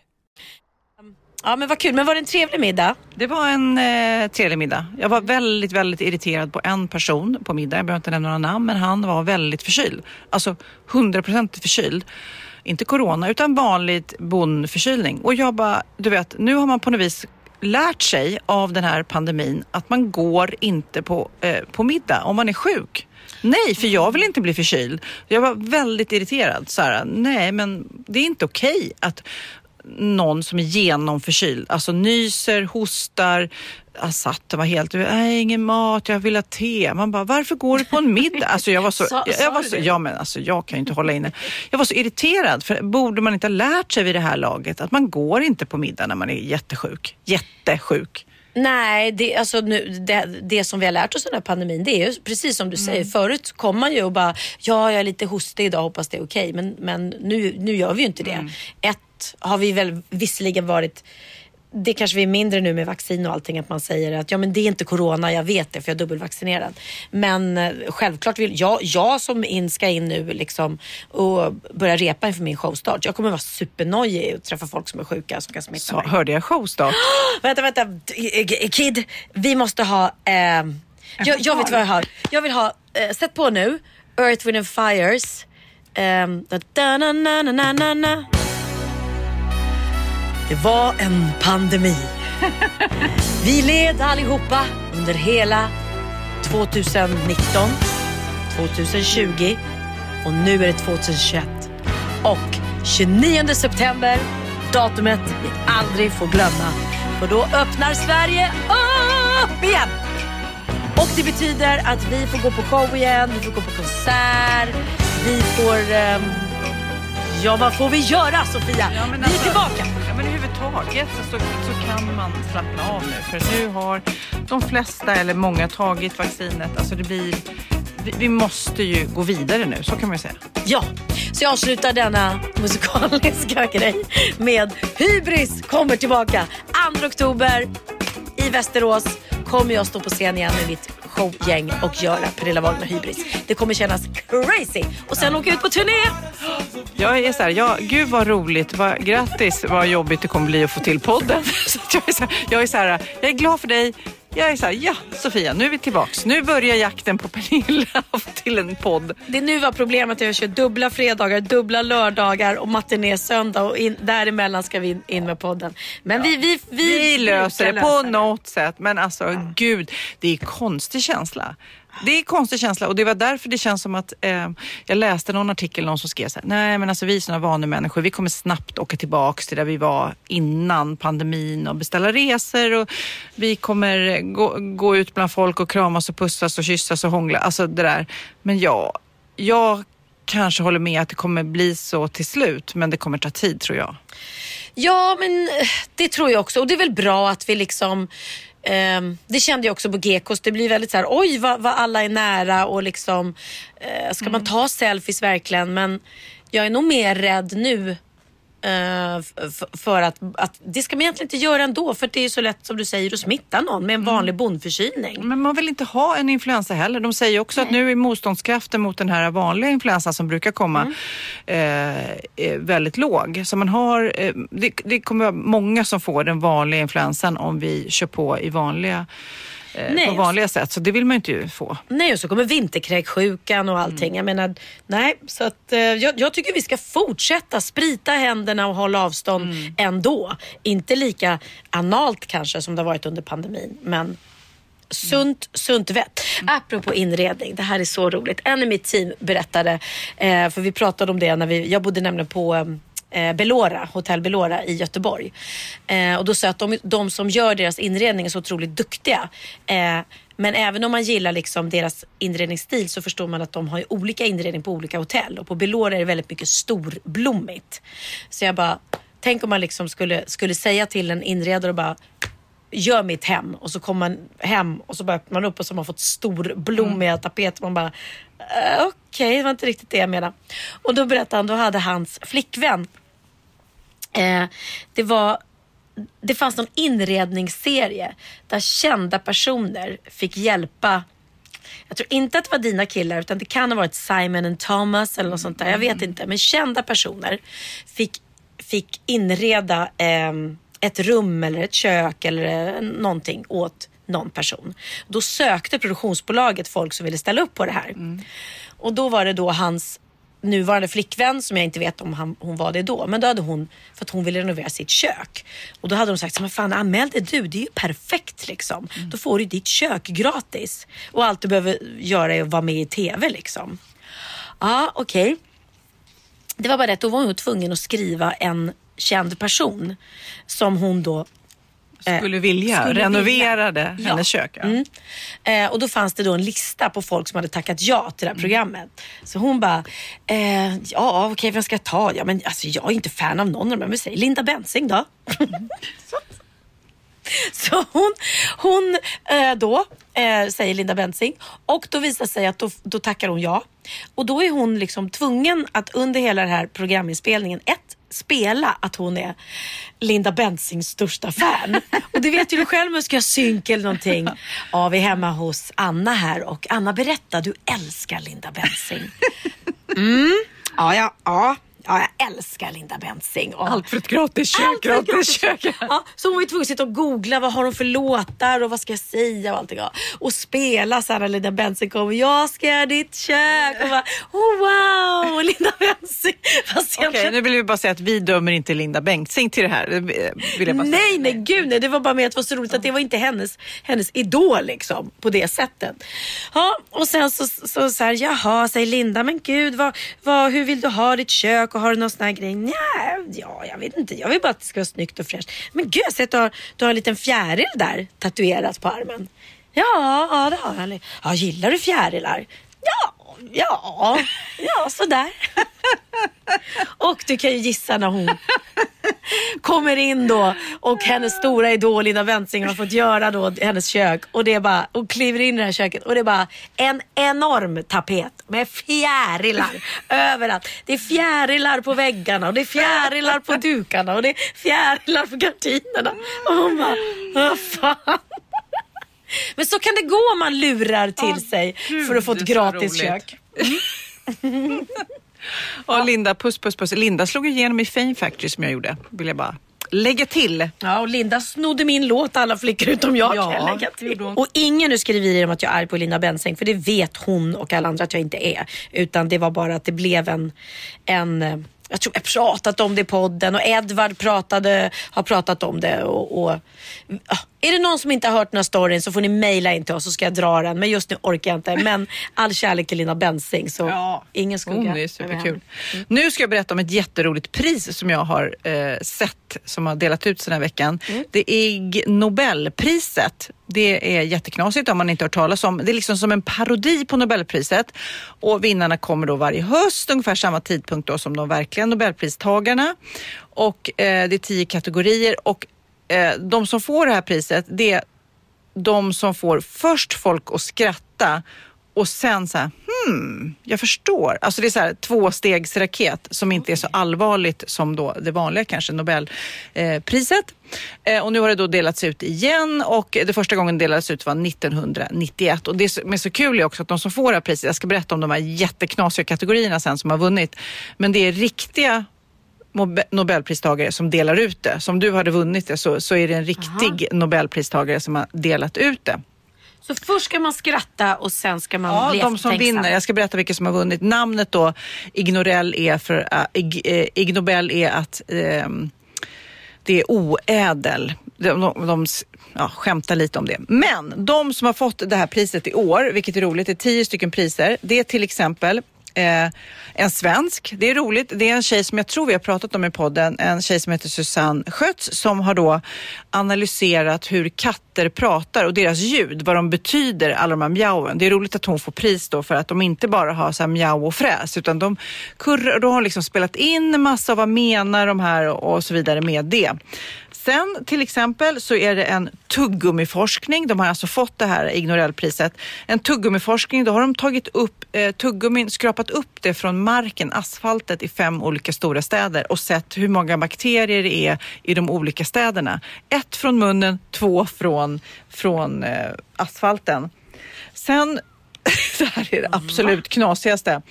Ja, men vad kul. Men var det en trevlig middag? Det var en eh, trevlig middag. Jag var väldigt, väldigt irriterad på en person på middag. Jag behöver inte nämna några namn, men han var väldigt förkyld. Alltså 100% förkyld. Inte corona, utan vanligt bondförkylning. Och jag bara, du vet, nu har man på något vis lärt sig av den här pandemin att man går inte på, eh, på middag om man är sjuk. Nej, för jag vill inte bli förkyld. Jag var väldigt irriterad. Så här, nej, men det är inte okej att någon som är genomförkyld, alltså nyser, hostar, satt och var helt, nej ingen mat, jag vill ha te. Man bara, varför går du på en middag? Alltså jag var så, Sa- jag, jag var så ja men alltså jag kan ju inte hålla inne. Jag var så irriterad, för borde man inte ha lärt sig vid det här laget att man går inte på middag när man är jättesjuk? Jättesjuk. Nej, det, alltså nu, det, det som vi har lärt oss under pandemin det är ju precis som du Mm. säger. Förut kom man ju och bara, ja jag är lite hostig idag, hoppas det är okej. Men, men nu, nu gör vi ju inte det. Mm. Ett har vi väl visserligen varit det kanske vi är mindre nu med vaccin och allting att man säger att ja men det är inte corona, jag vet det för jag är dubbelvaccinerad. Men eh, självklart vill jag, jag som in ska in nu liksom och börja repa inför min showstart. Jag kommer vara supernojig och träffa folk som är sjuka som kan smitta Så, mig. hörde jag showstart? *gasps* Vänta, vänta. Eh, Kid, vi måste ha... Eh, jag, jag vet vad jag har. Jag vill ha, eh, sätt på nu, Earth, Wind and Fires. Eh, da, da, na, na, na, na, na, na. Det var en pandemi. *laughs* Vi led allihopa under hela 2019, 2020 och nu är det 2021. Och 29 september, datumet vi aldrig får glömma. För då öppnar Sverige upp igen. Och det betyder att vi får gå på show igen, vi får gå på konsert, vi får... ehm, ja, vad får vi göra Sofia? Ja, vi är alltså- tillbaka. Ja, men överhuvudtaget så, så, så kan man slappna av nu. För nu har de flesta eller många tagit vaccinet. Alltså det blir, vi, vi måste ju gå vidare nu, så kan man ju säga. Ja, så jag avslutar denna musikaliska *laughs* grej med Hybris kommer tillbaka. 2 oktober i Västerås kommer jag stå på scen igen med mitt showgäng och göra Pernilla Wahlgren Hybris. Det kommer kännas crazy. Och sen åka ut på turné. Jag är så här, ja, gud vad roligt, vad, grattis, vad jobbigt det kommer bli att få till podden. *laughs* Så jag, är så här, jag är så här, jag är glad för dig. Jag är så här, ja Sofia, nu är vi tillbaks. Nu börjar jakten på Pernilla *laughs* till en podd. Det är nu var problemet att jag kör dubbla fredagar, dubbla lördagar och matiné söndag och in, däremellan ska vi in, in med podden. Men vi, vi, vi, Vi löser det på det. något sätt. Men alltså gud, det är konstig känsla. Det är konstig känsla och det var därför det känns som att eh, jag läste någon artikel någon som skrev så här, nej men alltså vi är sådana vanemänniskor, vi kommer snabbt åka tillbaks till där vi var innan pandemin och beställa resor och vi kommer gå, gå ut bland folk och kramas och pussas och kyssas och hångla, alltså det där. Men ja, jag kanske håller med att det kommer bli så till slut, men det kommer ta tid tror jag. Ja, men eh, det tror jag också. Och det är väl bra att vi liksom ehm, det kände jag också på Gekos. Det blir väldigt så här, oj vad, vad alla är nära och liksom, eh, ska man ta selfies verkligen? Men jag är nog mer rädd nu för att, att det ska man egentligen inte göra ändå. För det är så lätt som du säger att smitta någon med en vanlig bondförkylning. Men man vill inte ha en influensa heller. De säger också att nu är motståndskraften mot den här vanliga influensan som brukar komma eh, är väldigt låg. Så man har, eh, det, det kommer vara många som får den vanliga influensan om vi kör på i vanliga, eh, Nej, på vanliga sätt. Så det vill man ju inte få. Nej, och så kommer vinterkräksjukan och allting. Jag menar, nej, så att eh, jag, jag tycker vi ska fortsätta sprita händerna och hålla avstånd ändå. Inte lika analt kanske som det har varit under pandemin, men Sunt, sunt vett. Apropå inredning, det här är så roligt. En i mitt team berättade, eh, för vi pratade om det när vi, jag bodde nämligen på eh, Belora, Hotell Belora i Göteborg. Eh, och då sa jag att de, de som gör deras inredning är så otroligt duktiga. Eh, men även om man gillar liksom deras inredningsstil så förstår man att de har olika inredning på olika hotell. Och på Belora är det väldigt mycket storblommigt. Så jag bara, tänk om man liksom skulle, skulle säga till en inredare och bara gör mitt hem och så kommer man hem och så bara öppnar man upp och så har man fått storblommiga tapeter. Man bara, eh, okej, det var inte riktigt det jag menade. Och då berättade han, då hade hans flickvän, eh, det var det fanns någon inredningsserie där kända personer fick hjälpa jag tror inte att det var dina killar utan det kan ha varit Simon and Thomas eller något sånt där. Jag vet inte. Men kända personer fick, fick inreda ehm, ett rum eller ett kök eller eh, någonting åt någon person. Då sökte produktionsbolaget folk som ville ställa upp på det här. Och då var det då hans nuvarande flickvän som jag inte vet om han, hon var det då. Men då hade hon, för att hon ville renovera sitt kök. Och då hade de sagt, men fan anmäl dig du, det är ju perfekt liksom. Då får du ditt kök gratis. Och allt du behöver göra är att vara med i TV liksom. Ja, okej. Det var bara det att då var hon tvungen att skriva en känd person som hon då Skulle vilja, skulle renoverade vilja. hennes kök. Ja. Mm. Eh, och då fanns det då en lista på folk som hade tackat ja till det här programmet. Så hon bara, eh, ja okej vem ska jag ta? Ja, men, alltså, jag är inte fan av någon av dem. Men säg Linda Bensing då. *laughs* Så hon, hon eh, då eh, säger Linda Bensing och då visar sig att då, då tackar hon ja. Och då är hon liksom tvungen att under hela den här programinspelningen, ett, spela att hon är Linda Bensings största fan. Och det vet ju du själv om ska jag synk eller någonting. Ja, vi är hemma hos Anna här och Anna berätta, du älskar Linda Bensing. Mm. Ja, ja, ja. Ja, jag älskar Linda Bensing. Och Allt för ett gratis kök, allt för gratis kök. Ja, så hon var ju tvungen att sitta och googla vad har hon för låtar och vad ska jag säga och allting. Ja. Och spela så här när Linda Bensing kommer. Jag ska göra ditt kök. Och bara, oh wow, Linda Bensing. *laughs* Fast Okej, egentligen- nu vill vi bara säga att vi dömer inte Linda Bengtzing till det här. Vill jag bara säga. Nej, nej, gud nej. Det var bara med att det var så roligt att det var inte hennes, hennes idol liksom på det sättet. Ja, och sen så, så, så här, jaha, säger Linda, men gud, vad, vad, hur vill du ha ditt kök och har du någon sån här grej? Nja, ja, jag vet inte. Jag vill bara att det ska vara snyggt och fräscht. Men gud, jag ser att du har, du har en liten fjäril där tatuerat på armen. Ja, ja, det har jag. Ja, gillar du fjärilar? Ja, ja, ja, sådär. *laughs* Och du kan ju gissa när hon kommer in då och hennes stora idol Linda Bensing har fått göra då hennes kök och det är bara, och kliver in i det här köket och det är bara en enorm tapet med fjärilar överallt. Det är fjärilar på väggarna och det är fjärilar på dukarna och det är fjärilar på gardinerna. Och hon bara, vad fan. Men så kan det gå om man lurar till sig för att få ett gratis kök. *laughs* *laughs* Ja, Linda, puss puss puss. Linda slog igenom i Fame Factory som jag gjorde. Vill jag bara lägga till. Ja, och Linda snodde min låt alla flickor utom jag Ja, kan lägga till. Och ingen nu skriver om att jag är arg på Linda Bensing för det vet hon och alla andra att jag inte är. Utan det var bara att det blev en, en eh, jag tror jag pratat om det i podden och Edvard pratade, har pratat om det. Och, och, ja, är det någon som inte har hört den här storyn så får ni mejla in till oss så ska jag dra den. Men just nu orkar jag inte. Men all kärlek till Linda Bensing så ingen skugga. Hon är superkul. henne. Nu ska jag berätta om ett jätteroligt pris som jag har eh, sett som har delat ut den här veckan. Mm. Det är Ig Nobelpriset. Det är jätteknasigt om man inte har hört talas om. Det är liksom som en parodi på Nobelpriset och vinnarna kommer då varje höst ungefär samma tidpunkt då som de verkliga Nobelpristagarna. Och eh, det är tio kategorier och eh, de som får det här priset det är de som får först folk att skratta och sen så här, hmm, jag förstår. Alltså det är så här tvåstegsraket som inte är så allvarligt som då det vanliga kanske Nobelpriset. Eh, och nu har det då delats ut igen och det första gången delades ut var 1991. Och det som är så kul är också att de som får det här priset, jag ska berätta om de här jätteknasiga kategorierna sen som har vunnit, men det är riktiga Nobelpristagare som delar ut det. Som du hade vunnit det så, så är det en riktig Nobelpristagare som har delat ut det. Så först ska man skratta och sen ska man Ja, bli de som vinner. Jag ska berätta vilka som har vunnit. Namnet då, Ig Nobel är, för, äh, Ig, eh, Ig Nobel är att ehm, det är oädel. De, de, de ja, skämtar lite om det. Men de som har fått det här priset i år, vilket är roligt, det är tio stycken priser. Det är till exempel Eh, en svensk, det är roligt. Det är en tjej som jag tror vi har pratat om i podden, en tjej som heter Susanne Schötz som har då analyserat hur katter pratar och deras ljud, vad de betyder, alla de här mjauen. Det är roligt att hon får pris då för att de inte bara har så här mjau och fräs utan de kurrar, då har hon liksom spelat in en massa av vad menar de här och, och så vidare med det. Sen till exempel så är det en tuggummiforskning. De har alltså fått det här Ignorellpriset. En tuggummiforskning, då har de tagit upp eh, tuggummin, skrapat upp det från marken, asfaltet i fem olika stora städer och sett hur många bakterier det är i de olika städerna. Ett från munnen, två från, från eh, asfalten. Sen *laughs* det här är det absolut knasigaste.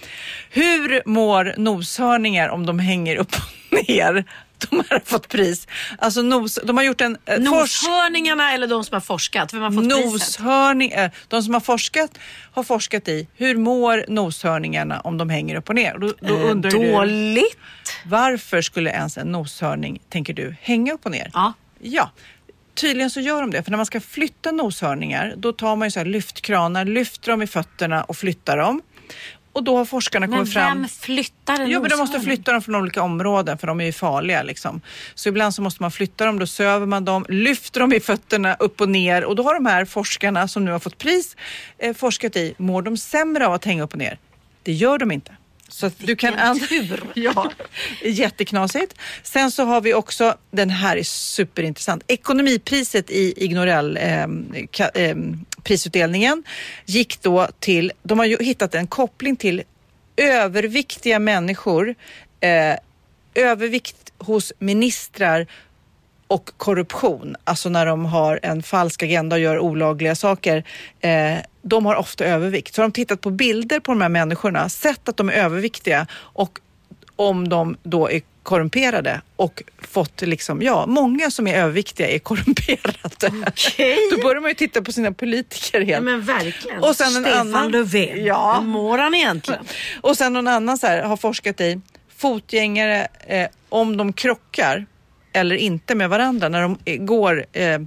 Hur mår noshörningar om de hänger upp och ner? De här har fått pris. Alltså nos, de har gjort en eh, Noshörningarna eller de som har forskat? Vem har fått priset? Noshörning, eh, de som har forskat har forskat i hur mår noshörningarna om de hänger upp och ner. Och Då, då Eh, undrar du, Dåligt. varför skulle ens en noshörning, tänker du, hänga upp och ner? Ja. Ja, tydligen så gör de det. För när man ska flytta noshörningar, då tar man ju så lyftkranar, lyfter dem i fötterna och flyttar dem. Och då har forskarna Men kommit fram... vem flyttar en Jo, men de måste flytta dem från olika områden för de är ju farliga. Liksom. Så ibland så måste man flytta dem, då söver man dem, lyfter dem i fötterna upp och ner och då har de här forskarna som nu har fått pris eh, forskat i, mår de sämre av att hänga upp och ner? Det gör de inte. Så att du kan tur. *laughs* ja, jätteknasigt. Sen så har vi också, den här är superintressant, ekonomipriset i Ignorell eh, ka, eh, prisutdelningen gick då till, de har ju hittat en koppling till överviktiga människor, eh, övervikt hos ministrar och korruption, alltså när de har en falsk agenda och gör olagliga saker, eh, de har ofta övervikt. Så har de tittat på bilder på de här människorna, sett att de är överviktiga och om de då är korrumperade och fått liksom, ja, många som är överviktiga är korrumperade. Okej. Då börjar man ju titta på sina politiker Ja, helt. men verkligen. Och sen en Stefan annan- Löfven. Ja. Hur mår han egentligen? Och sen någon annan så här, har forskat i fotgängare, eh, om de krockar eller inte med varandra när de går eh,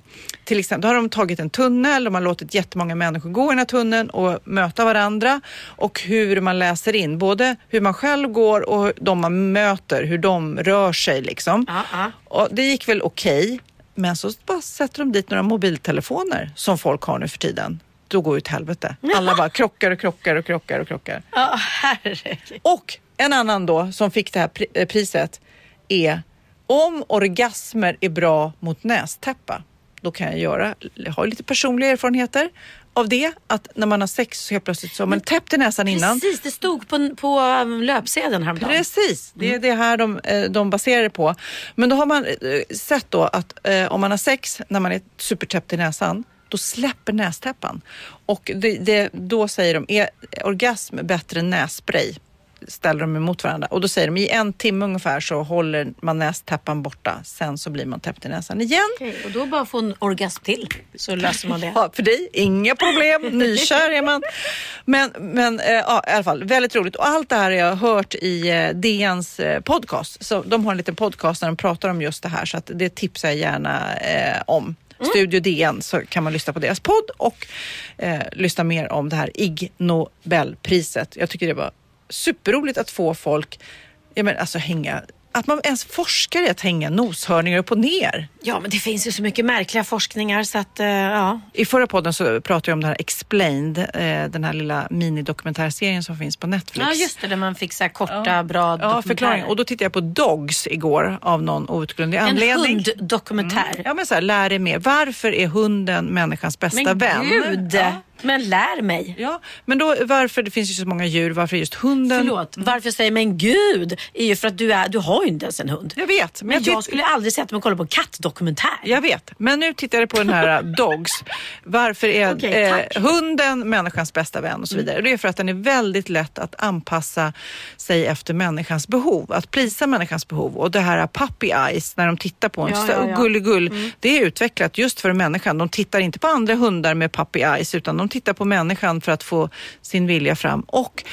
till exempel, då har de tagit en tunnel, de har låtit jättemånga människor gå i den här tunneln och möta varandra och hur man läser in både hur man själv går och de man möter, hur de rör sig liksom. Ja, ja. Och det gick väl okej, men så bara sätter de dit några mobiltelefoner som folk har nu för tiden. Då går åt helvete. Alla bara krockar och krockar och krockar och krockar. Ja, herregud. Och en annan då som fick det här eh, priset är om orgasmer är bra mot nästäppa. Då kan jag göra, jag har lite personliga erfarenheter av det. Att när man har sex så helt plötsligt så har man täppt i näsan innan. Precis, det stod på, på um, löpsedeln häromdagen. Precis, det är det här de, eh, de baserar det på. Men då har man eh, sett då att eh, om man har sex när man är supertäppt i näsan, då släpper nästäppan. Och det, det, då säger de, är orgasm bättre än nässpray? Ställer de emot varandra. Och då säger de, i en timme ungefär så håller man nästäppan borta. Sen så blir man täppt i näsan igen. Okej, och då bara få en orgasm till så löser man det. Ja, för dig, inga problem. *laughs* Nykär är man. Men, men eh, ja, i alla fall, väldigt roligt. Och allt det här har jag hört i eh, DNs eh, podcast. Så de har en liten podcast där de pratar om just det här. Så att det tipsar jag gärna om. Studio DN så kan man lyssna på deras podd och eh, lyssna mer om det här Ig Nobelpriset. Jag tycker det var superroligt att få folk, ja men alltså hänga, att man ens forskar i att hänga noshörningar upp och ner. Ja, men det finns ju så mycket märkliga forskningar så att, eh, ja. I förra podden så pratade jag om det här Explained, eh, den här lilla minidokumentärserien som finns på Netflix. Ja, just det, där man fick så korta, bra Ja, förklaring. Och då tittade jag på Dogs igår av någon outgrundlig En anledning. hunddokumentär. Ja men så här, lär dig mer. Varför är hunden människans bästa Men vän? gud! Ja. Men lär mig. Ja, men då varför, det finns ju så många djur, varför just hunden? Förlåt, varför jag säger men gud är ju för att du, är, du har ju inte ens en hund. Jag vet. Men, Men jag, jag skulle aldrig sätta mig och kolla på en kattdokumentär. jag vet. Men nu tittar jag på den här uh, Dogs. Varför är Okej, eh. Mm. hunden människans bästa vän och så vidare. Det är för att den är väldigt lätt att anpassa sig efter människans behov. Att plisa människans behov. Och det här puppy eyes, när de tittar på en Ja, ja, ja. gulligull. Det är utvecklat just för människan. De tittar inte på andra hundar med puppy eyes utan de tittar på människan för att få sin vilja fram. Och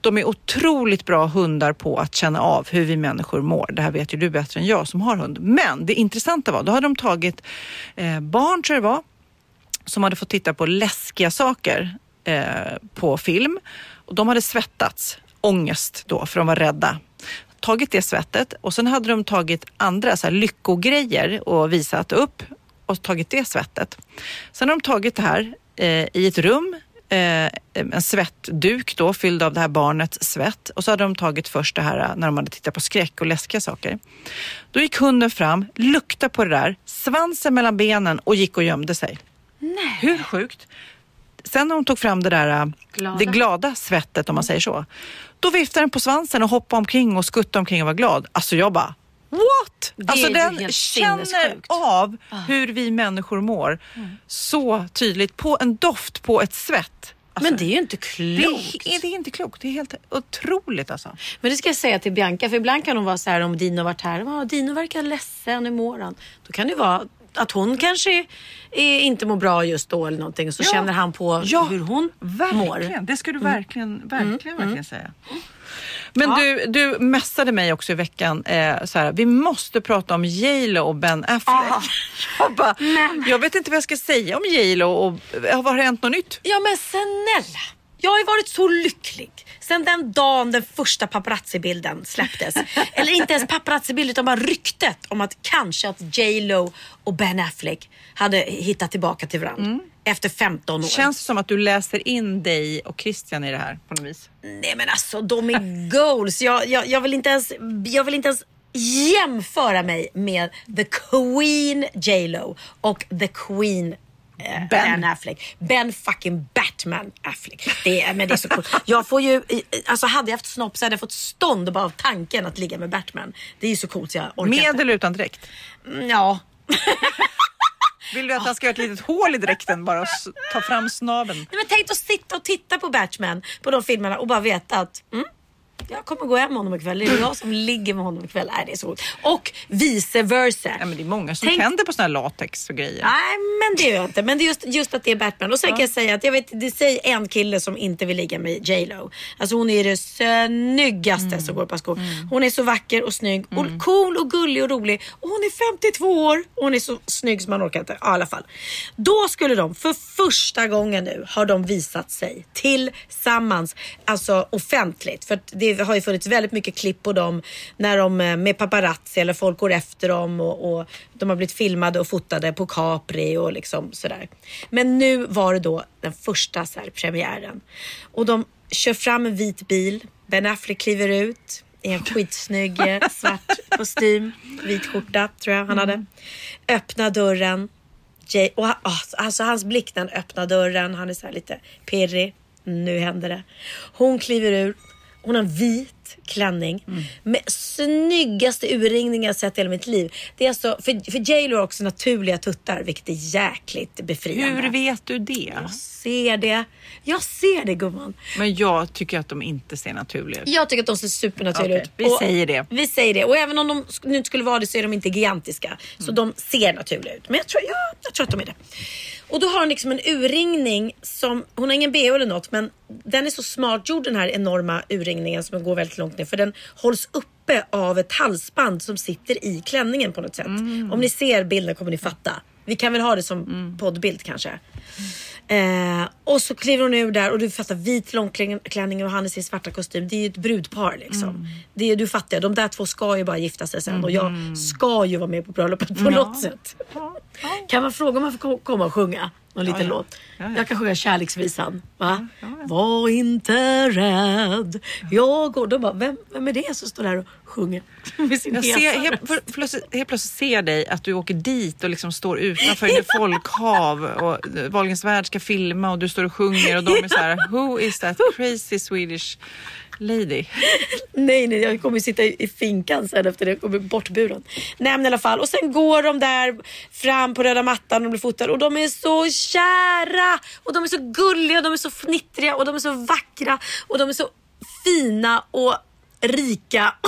de är otroligt bra hundar på att känna av hur vi människor mår. Det här vet ju du bättre än jag som har hund. Men det intressanta var, då hade de tagit eh, barn tror jag det var, som hade fått titta på läskiga saker eh, på film. Och de hade svettats, ångest då, för de var rädda. Tagit det svettet och sen hade de tagit andra så här, lyckogrejer och visat upp och tagit det svettet. Sen har de tagit det här eh, i ett rum, eh, en svettduk då fylld av det här barnets svett och så hade de tagit först det här eh, när de hade tittat på skräck och läskiga saker. Då gick hunden fram, luktade på det där, svansen mellan benen och gick och gömde sig. Nej. Hur sjukt? Sen när hon tog fram det där äh, Glada. det glada svettet om man säger så. Då viftade den på svansen och hoppade omkring och skuttade omkring och var glad. Alltså jag bara What? Det alltså den känner av hur vi människor mår så tydligt på en doft på ett svett. Alltså, Men det är ju inte det, klokt. är, det är inte klokt. Det är helt otroligt alltså. Men det ska jag säga till Bianca, för ibland kan hon vara så här om Dino varit här. Dino verkar ledsen, hur mår han? Då kan det vara att hon kanske är, inte mår bra just då eller någonting. Så Ja. känner han på hur hon verkligen. mår. Mm. Det ska du verkligen, verkligen, verkligen säga. Men du, du messade mig också i veckan, eh, så här, vi måste prata om J Lo och Ben Affleck. Ah. *laughs* Jag, bara, jag vet inte vad jag ska säga om J Lo och har det hänt något nytt? Ja men snälla. Jag har ju varit så lycklig. Sen den dagen den första paparazzi-bilden släpptes. Eller inte ens paparazzi-bild utan bara ryktet om att kanske att J Lo och Ben Affleck hade hittat tillbaka till varandra. efter 15 år. Känns det som att du läser in dig och Christian i det här på något vis? Nej men alltså de är goals. Jag, jag, jag, vill inte ens, jag vill inte ens jämföra mig med the Queen J Lo och the Queen eh, ben. Affleck. Ben fucking Batman Affleck. Det är, men det är så coolt. Jag får ju, alltså hade jag haft snopp så hade jag fått stånd bara av tanken att ligga med Batman. Det är så coolt så jag orkar Med inte. eller utan dräkt? Mm, Ja. *laughs* Vill du att han ska göra ett litet hål i dräkten bara och ta fram snaben? Nej, men tänk att sitta och titta på Batman på de filmerna och bara veta att mm, jag kommer gå hem med honom ikväll. Det är jag som ligger med honom ikväll. Nej, det är så coolt. Och vice versa. Ja, men det är många som Tänk- tänder på såna här latex och grejer. Nej, men det gör jag inte. Men det är just, just att det är Batman. Och sen kan jag säga att jag vet, det säger en kille som inte vill ligga med J Lo. Alltså hon är det snyggaste som går på skor. Hon är så vacker och snygg och cool och gullig och rolig. Och hon är 52 år och hon är så snygg som man orkar inte. Ja, i alla fall. Då skulle de för första gången nu har de visat sig tillsammans, alltså offentligt. För att det har ju funnits väldigt mycket klipp på dem när de eh, med paparazzi eller folk går efter dem och, och de har blivit filmade och fotade på Capri och liksom sådär. Men nu var det då den första så här, premiären och de kör fram en vit bil. Ben Affleck kliver ut i en skitsnygg *laughs* svart kostym, vit skjorta tror jag han hade. Öppnar dörren. Jay, och han, ah, alltså hans blick när han öppnar dörren, han är så här lite pirrig. Nu händer det. Hon kliver ur. Hon har en vit klänning med snyggaste urringningar jag sett i hela mitt liv. Det är alltså, för, för J Lo har också naturliga tuttar, vilket är jäkligt befriande. Hur vet du det? Jag ser det. Jag ser det gumman. Men jag tycker att de inte ser naturliga ut. Jag tycker att de ser supernaturliga Okej, ut. vi säger det. Vi säger det. Och även om de nu inte skulle vara det så är de inte gigantiska. Så Mm. de ser naturliga ut. Men jag tror, ja, jag tror att de är det. Och då har hon liksom en urringning som, hon har ingen bh eller något men den är så smart gjord den här enorma urringningen som går väldigt långt ner. För den hålls uppe av ett halsband som sitter i klänningen på något sätt. Mm. Om ni ser bilden kommer ni fatta. Vi kan väl ha det som poddbild kanske. Eh, och så kliver hon ur där och du fattar vit långklänning och han i sin svarta kostym. Det är ju ett brudpar liksom. Det är, du fattar, de där två ska ju bara gifta sig sen och jag ska ju vara med på bröllopet på något sätt. Kan man fråga om man får ko- komma och sjunga någon liten ja. låt? Ja, ja. Jag kan sjunga kärleksvisan. Va? Var inte rädd. Jag går. De bara, vem, vem är det som står där och sjunger? *laughs* Med sin Jag ser, helt, för, plötsligt, helt plötsligt ser dig att du åker dit och liksom står utanför ett folkhav och Wahlgrens värld ska filma och du står och sjunger och de är så här Who is that crazy Swedish lady? Nej, nej, jag kommer sitta i finkan sen efter det. Jag kommer bortburen. Nej, men i alla fall. Och sen går de där fram på röda mattan och blir fotade och de är så kära och de är så gulliga, de är så fnittriga och de är så vackra och de är så fina och rika. *laughs*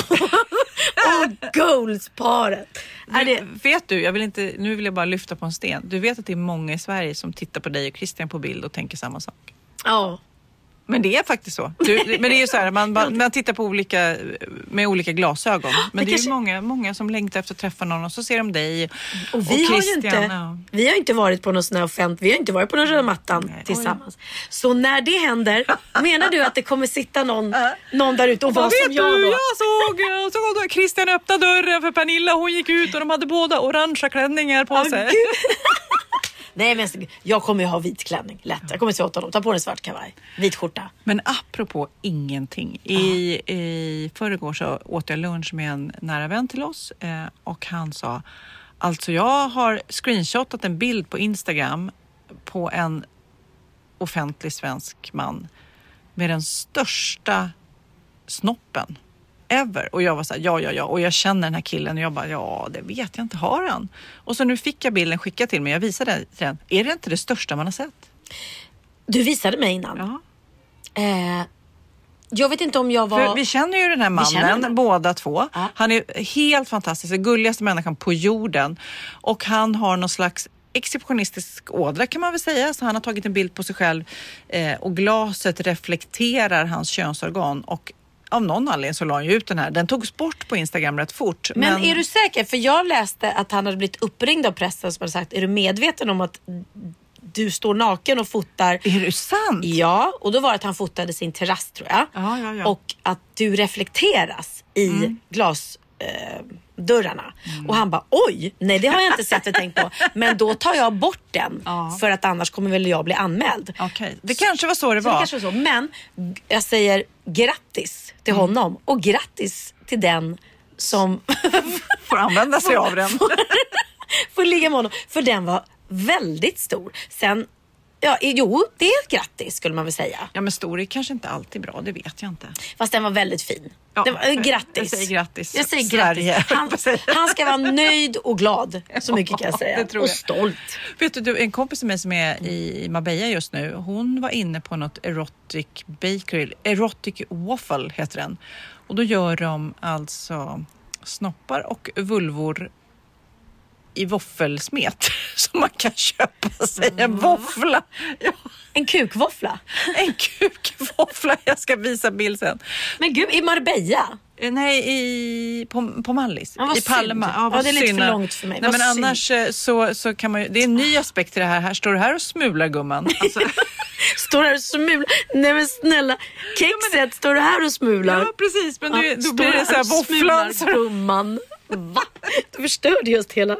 och goalsparet. Är det... Vet du, jag vill inte, nu vill jag bara lyfta på en sten. Du vet att det är många i Sverige som tittar på dig och Christian på bild och tänker samma sak. Ja. Men det är faktiskt så. Du, men det är ju så här, man, man, tittar på olika, med olika glasögon. Men det är kanske- ju många, många som längtar efter att träffa någon och så ser de dig Och vi, har ju Christian, inte, ja. vi har inte varit på någon sån här offent, vi har inte varit på någon röda mattan Nej. tillsammans. Så när det händer, menar du att det kommer sitta någon, någon där ute och vara som jag du? då? Jag såg, jag såg då Christian öppna dörren för Pernilla. Hon gick ut och de hade båda orangea klänningar på sig. gud. *laughs* Nej men jag kommer ju ha vit klänning, lätt. Jag kommer säga åt honom, ta på dig svart kavaj, vit skjorta. Men apropå ingenting. I, I förrgår så åt jag lunch med en nära vän till oss eh, och han sa Alltså jag har screenshotat en bild på Instagram på en offentlig svensk man med den största snoppen ever. Och jag var så här, ja, ja, ja. Och jag känner den här killen och jag bara, ja, det vet jag inte. Har han? Och så nu fick jag bilden skickad till mig. Jag visade den till den. Är det inte det största man har sett? Du visade mig innan. Ja. Eh, jag vet inte om jag var... För vi känner ju den här mannen, båda två. Ja. Han är helt fantastisk, den gulligaste människan på jorden. Och han har någon slags exhibitionistisk ådra kan man väl säga. Så han har tagit en bild på sig själv eh, och glaset reflekterar hans könsorgan. Och av någon anledning så la han ju ut den här. Den togs bort på Instagram rätt fort. men, är du säker? För jag läste att han hade blivit uppringd av pressen som hade sagt, är du medveten om att du står naken och fotar? Är det sant? Ja, och då var det att han fotade sin terrass tror jag. Ja, ja, ja. Och att du reflekteras i glas... Eh, dörrarna. Och han bara oj, nej det har jag inte sett och tänkt på. *laughs* Men då tar jag bort den Ja. för att annars kommer väl jag bli anmäld. Okej, det kanske var så det Så det var. kanske var så. Men jag säger grattis till Mm. honom och grattis till den som *laughs* Får använda sig av den. *laughs* får ligga med honom. För den var väldigt stor. Sen, ja, jo, det är grattis skulle man väl säga. Ja men stor är kanske inte alltid bra, det vet jag inte. Fast den var väldigt fin. Ja, det var, grattis. jag säger grattis. Jag säger grattis. Han, han ska vara nöjd och glad. Så *laughs* mycket kan jag Ja, säga. det tror och jag. stolt. Vet du, du, en kompis till mig som är i Marbella just nu, hon var inne på något erotic bakery, erotic waffle heter den. Och då gör de alltså snoppar och vulvor i våffelsmet *laughs* som man kan köpa sig en våffla. Ja, En kukvåffla. *laughs* en kukvåffla. Jag ska visa bild sen. Men gud, i Marbella? Eh, Nej, i, på, på Mallis. Ja, I Palma. synd. Ja, Ja, det är lite synd. för långt för mig. Nej, Vad men synd. annars eh, så, så kan man ju, det är en ny aspekt till det här. Här står du här och smular gumman. *laughs* Alltså, Står här och smular. Nej men snälla. Kexet, står du här och smular? ja, precis. Men du, Ja, då blir det så här våfflan. smular, gumman. Va? Du förstörde just hela...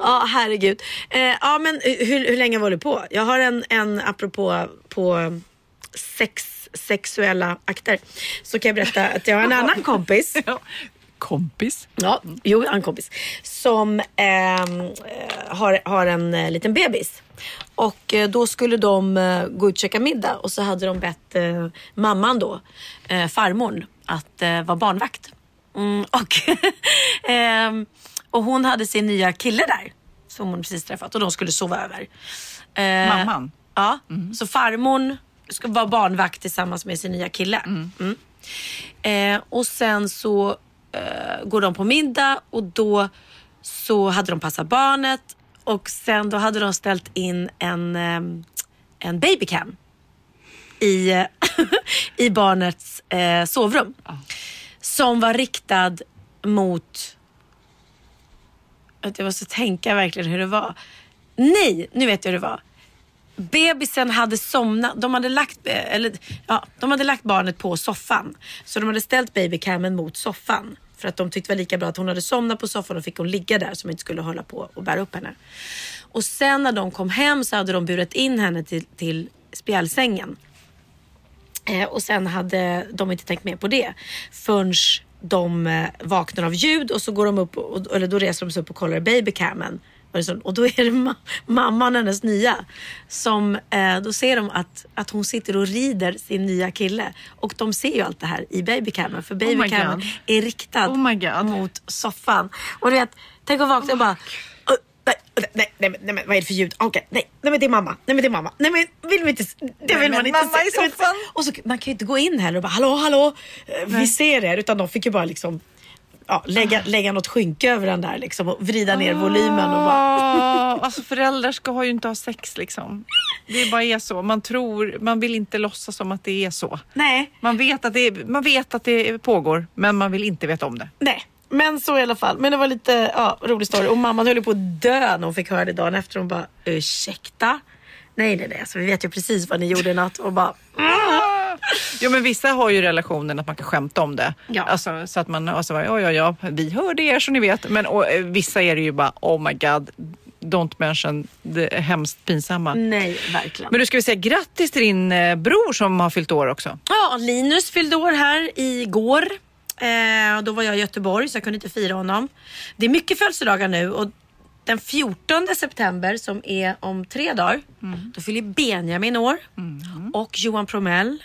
Ja, herregud. Eh, ja, men hur, hur länge var du på? Jag har en, en apropå på sex, sexuella akter. Så kan jag berätta att jag har en annan kompis. *laughs* Kompis. Ja, jo, en kompis. Som ehm, eh, har, har en eh, liten bebis. Och eh, då skulle de eh, gå ut och käka middag och så hade de bett eh, mamman då, eh, farmorn, att eh, vara barnvakt. Mm, och, *laughs* ehm, och hon hade sin nya kille där som hon precis träffat och de skulle sova över. Eh, Mamman? Ja, så farmorn ska vara barnvakt tillsammans med sin nya kille. Mm. Eh, och sen så eh, går de på middag och då så hade de passat barnet och sen då hade de ställt in en, eh, en babycam i, *laughs* i barnets eh, sovrum. Som var riktad mot att jag måste tänka verkligen hur det var. Nej, nu vet jag hur det var. Bebisen hade somnat. De hade lagt, eller, ja, de hade lagt barnet på soffan. Så de hade ställt babycamen mot soffan. För att de tyckte det var lika bra att hon hade somnat på soffan och fick hon ligga där så de inte skulle hålla på och bära upp henne. Och sen när de kom hem så hade de burit in henne till, till spjälsängen. Eh, och sen hade de inte tänkt mer på det förrän de eh, vaknar av ljud och så går de upp, och, eller då reser de sig upp och kollar babycamen. Och, då är det ma- mamman, hennes nya, som eh, då ser de att, att hon sitter och rider sin nya kille. Och de ser ju allt det här i babycamen för my babycamen God. är riktad Oh mot soffan. Och du vet, tänk att vakna och bara "Åh, Nej, nej, nej, men- nej, vad är det för ljud? Okej, nej, nej men det är mamma. Nej men det är mamma. Nej men vill vi inte, det vill men man inte mamma i se. Nej, men- soffan. Och så, man kan ju inte gå in heller och bara hallå, hallå, eh, vi ser er. Utan de fick ju bara liksom ja, lägga, lägga något skynke över den där liksom och vrida ner volymen och bara Ah, *laughs* alltså föräldrar ska ha ju inte ha sex liksom. Det bara är så. Man tror, man vill inte låtsas som att det är så. nej, Man vet att det, man vet att det pågår, men man vill inte veta om det. nej. Men så i alla fall. Men det var lite ja, rolig story. Och mamman höll ju på att dö när hon fick höra det dagen efter. Hon bara ursäkta? Nej, nej, nej. Alltså, vi vet ju precis vad ni gjorde i natt. Och bara Jo men vissa har ju relationen att man kan skämta om det. Ja. Alltså, så att man, alltså, ja, ja, ja, vi hörde er så ni vet. Men och, eh, vissa är det ju bara, oh my god, don't mention det hemskt pinsamma. nej, verkligen. Men du ska vi säga grattis till din eh, bror som har fyllt år också. Ja, Linus fyllde år här igår. Eh, då var jag i Göteborg så jag kunde inte fira honom. Det är mycket födelsedagar nu och den 14 september som är om tre dagar. Då fyller Benjamin år. Och Johan Promell.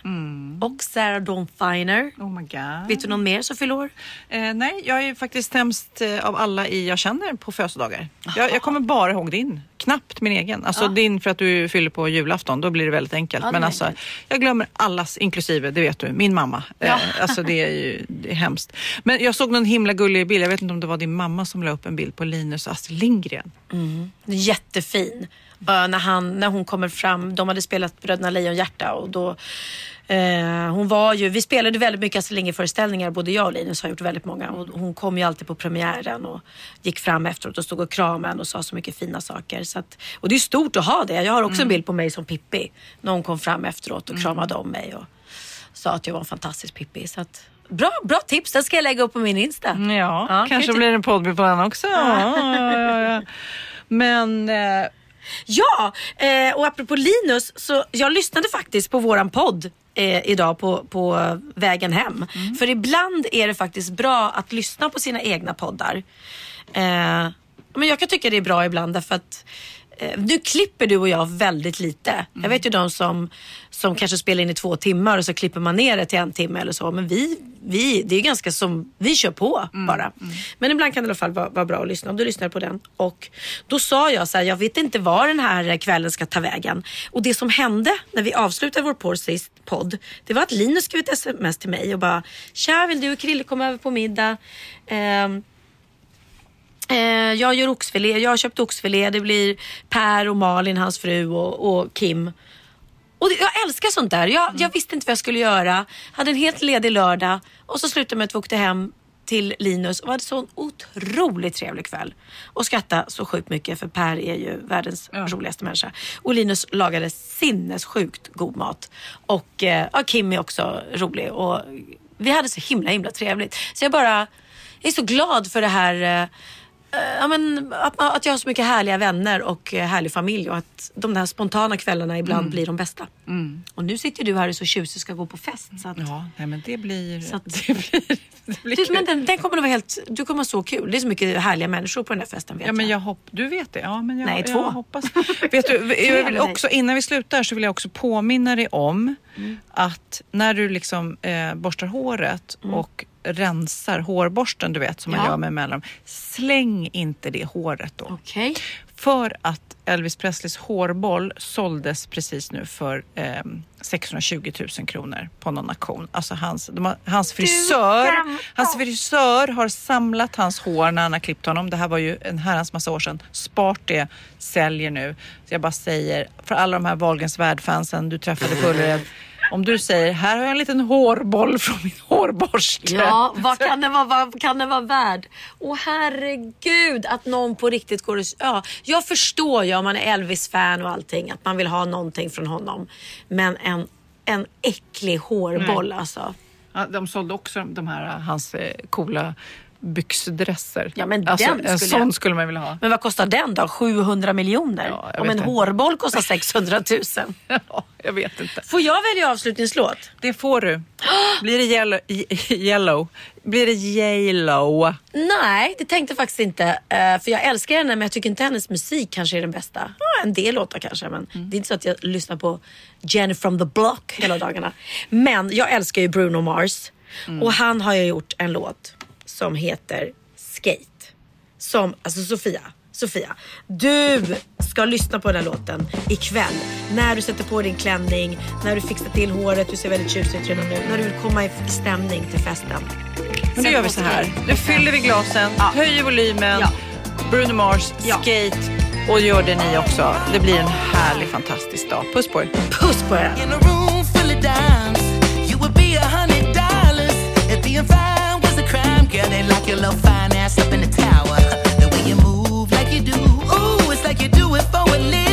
Och Sarah Dawn Finer. Oh my god. Vet du någon mer som fyller år? Eh, nej, jag är faktiskt sämst eh, av alla i jag känner på födelsedagar. Jag, jag kommer bara ihåg din. Knappt min egen. Alltså din för att du fyller på julafton, då blir det väldigt enkelt. Ja, Men alltså, enkelt. jag glömmer allas, inklusive, det vet du, min mamma. Eh, alltså det är ju det är hemskt. Men jag såg någon himla gullig bild, jag vet inte om det var din mamma som la upp en bild på Linus och Astrid Lindgren. Jättefin. Uh, när, han, när hon kommer fram, de hade spelat Bröderna Lejonhjärta och då eh, hon var ju, vi spelade väldigt mycket Astrid Lindgren-föreställningar, både jag och Linus har gjort väldigt många och hon kom ju alltid på premiären och gick fram efteråt och stod och kramade och sa så mycket fina saker. Så att, och det är stort att ha det. Jag har också en bild på mig som Pippi när hon kom fram efteråt och kramade om mig och sa att jag var en fantastisk Pippi. Så att, bra, bra tips, den ska jag lägga upp på min Insta. Ja, Ja, kan kanske blir det en poddbild på den också. *laughs* Ja, ja, ja. Men eh, Ja, eh, och apropå Linus, så jag lyssnade faktiskt på våran podd eh, idag på, på vägen hem. För ibland är det faktiskt bra att lyssna på sina egna poddar. Eh, men jag kan tycka det är bra ibland därför att nu klipper du och jag väldigt lite. Jag vet ju de som, som kanske spelar in i två timmar och så klipper man ner det till en timme eller så. Men vi, vi det är ganska som, vi kör på bara. Men ibland kan det i alla fall vara, vara bra att lyssna. Och du lyssnade på den. Och då sa jag så här, jag vet inte var den här kvällen ska ta vägen. Och det som hände när vi avslutade vår podd sist, podd, det var att Linus skrev ett sms till mig och bara, tja vill du och Krille komma över på middag? Eh, jag gör oxfilé, jag har köpt oxfilé. Det blir Per och Malin, hans fru och, och Kim. Och det, jag älskar sånt där. Jag, jag visste inte vad jag skulle göra. Hade en helt ledig lördag och så slutade med att vi åkte hem till Linus och hade så en otroligt trevlig kväll. Och skratta så sjukt mycket för Per är ju världens roligaste människa. Och Linus lagade sinnessjukt god mat. Och eh, ja, Kim är också rolig. Och vi hade så himla himla trevligt. Så jag bara jag är så glad för det här eh, eh, ja, men, att, att jag har så mycket härliga vänner och eh, härlig familj och att de där spontana kvällarna ibland blir de bästa. Och nu sitter du här och är så tjusig och ska gå på fest. Så att, ja, nej, men det blir, *laughs* Så att- *laughs* det blir, det blir du, men den, den kommer att vara helt, du kommer ha så kul. Det är så mycket härliga människor på den här festen vet Ja, men jag. jag hopp, du vet det? Ja, men jag, Nej, jag två. hoppas. *laughs* vet du, jag vill också, innan vi slutar så vill jag också påminna dig om Mm. att när du liksom eh, borstar håret och rensar hårborsten, du vet, som man. Ja. gör med mellan, släng inte det håret då. Okej. För att Elvis Presleys hårboll såldes precis nu för eh, 620 000 kronor på någon auktion. Alltså hans, har, hans, frisör, hans frisör har samlat hans hår när han har klippt honom. Det här var ju en herrans massa år sedan. Spart det, säljer nu. Så jag bara säger, för alla de här Wahlgrens värld-fansen du träffade på. Om du säger, här har jag en liten hårboll från min hårborste. Ja, vad kan den vara, vad kan den vara värd? Åh herregud att någon på riktigt går och... Ja, jag förstår ju om man är Elvis-fan och allting att man vill ha någonting från honom. Men en, en äcklig hårboll alltså. Ja, de sålde också de här, hans eh, coola byxdresser. Ja, men alltså, den en skulle sån jag- skulle man vilja ha. Men vad kostar den då? 700 miljoner? Ja, Om en inte. hårboll kostar 600 000. *laughs* Ja, jag vet inte. Får jag välja avslutningslåt? Det får du. Blir det yellow? yellow? Blir det yellow? Nej, det tänkte jag faktiskt inte. Eh, för jag älskar henne men jag tycker inte hennes musik kanske är den bästa. Ja, en del låtar kanske men det är inte så att jag lyssnar på Jenny from the block hela dagarna. Men jag älskar ju Bruno Mars och han har ju gjort en låt som heter Skate. Som, alltså Sofia, Sofia, du ska lyssna på den här låten ikväll. När du sätter på din klänning, när du fixar till håret, du ser väldigt tjusig ut redan nu. När du vill komma i stämning till festen. Men då gör vi så här. Nu fyller vi glasen, höjer volymen. Ja. Bruno Mars, Ja. skate och gör det ni också. Det blir en härlig, fantastisk dag. Puss på er. Puss på er! Girl, they lock your little fine ass up in the tower. The way you move like you do, ooh, it's like you do it for a living.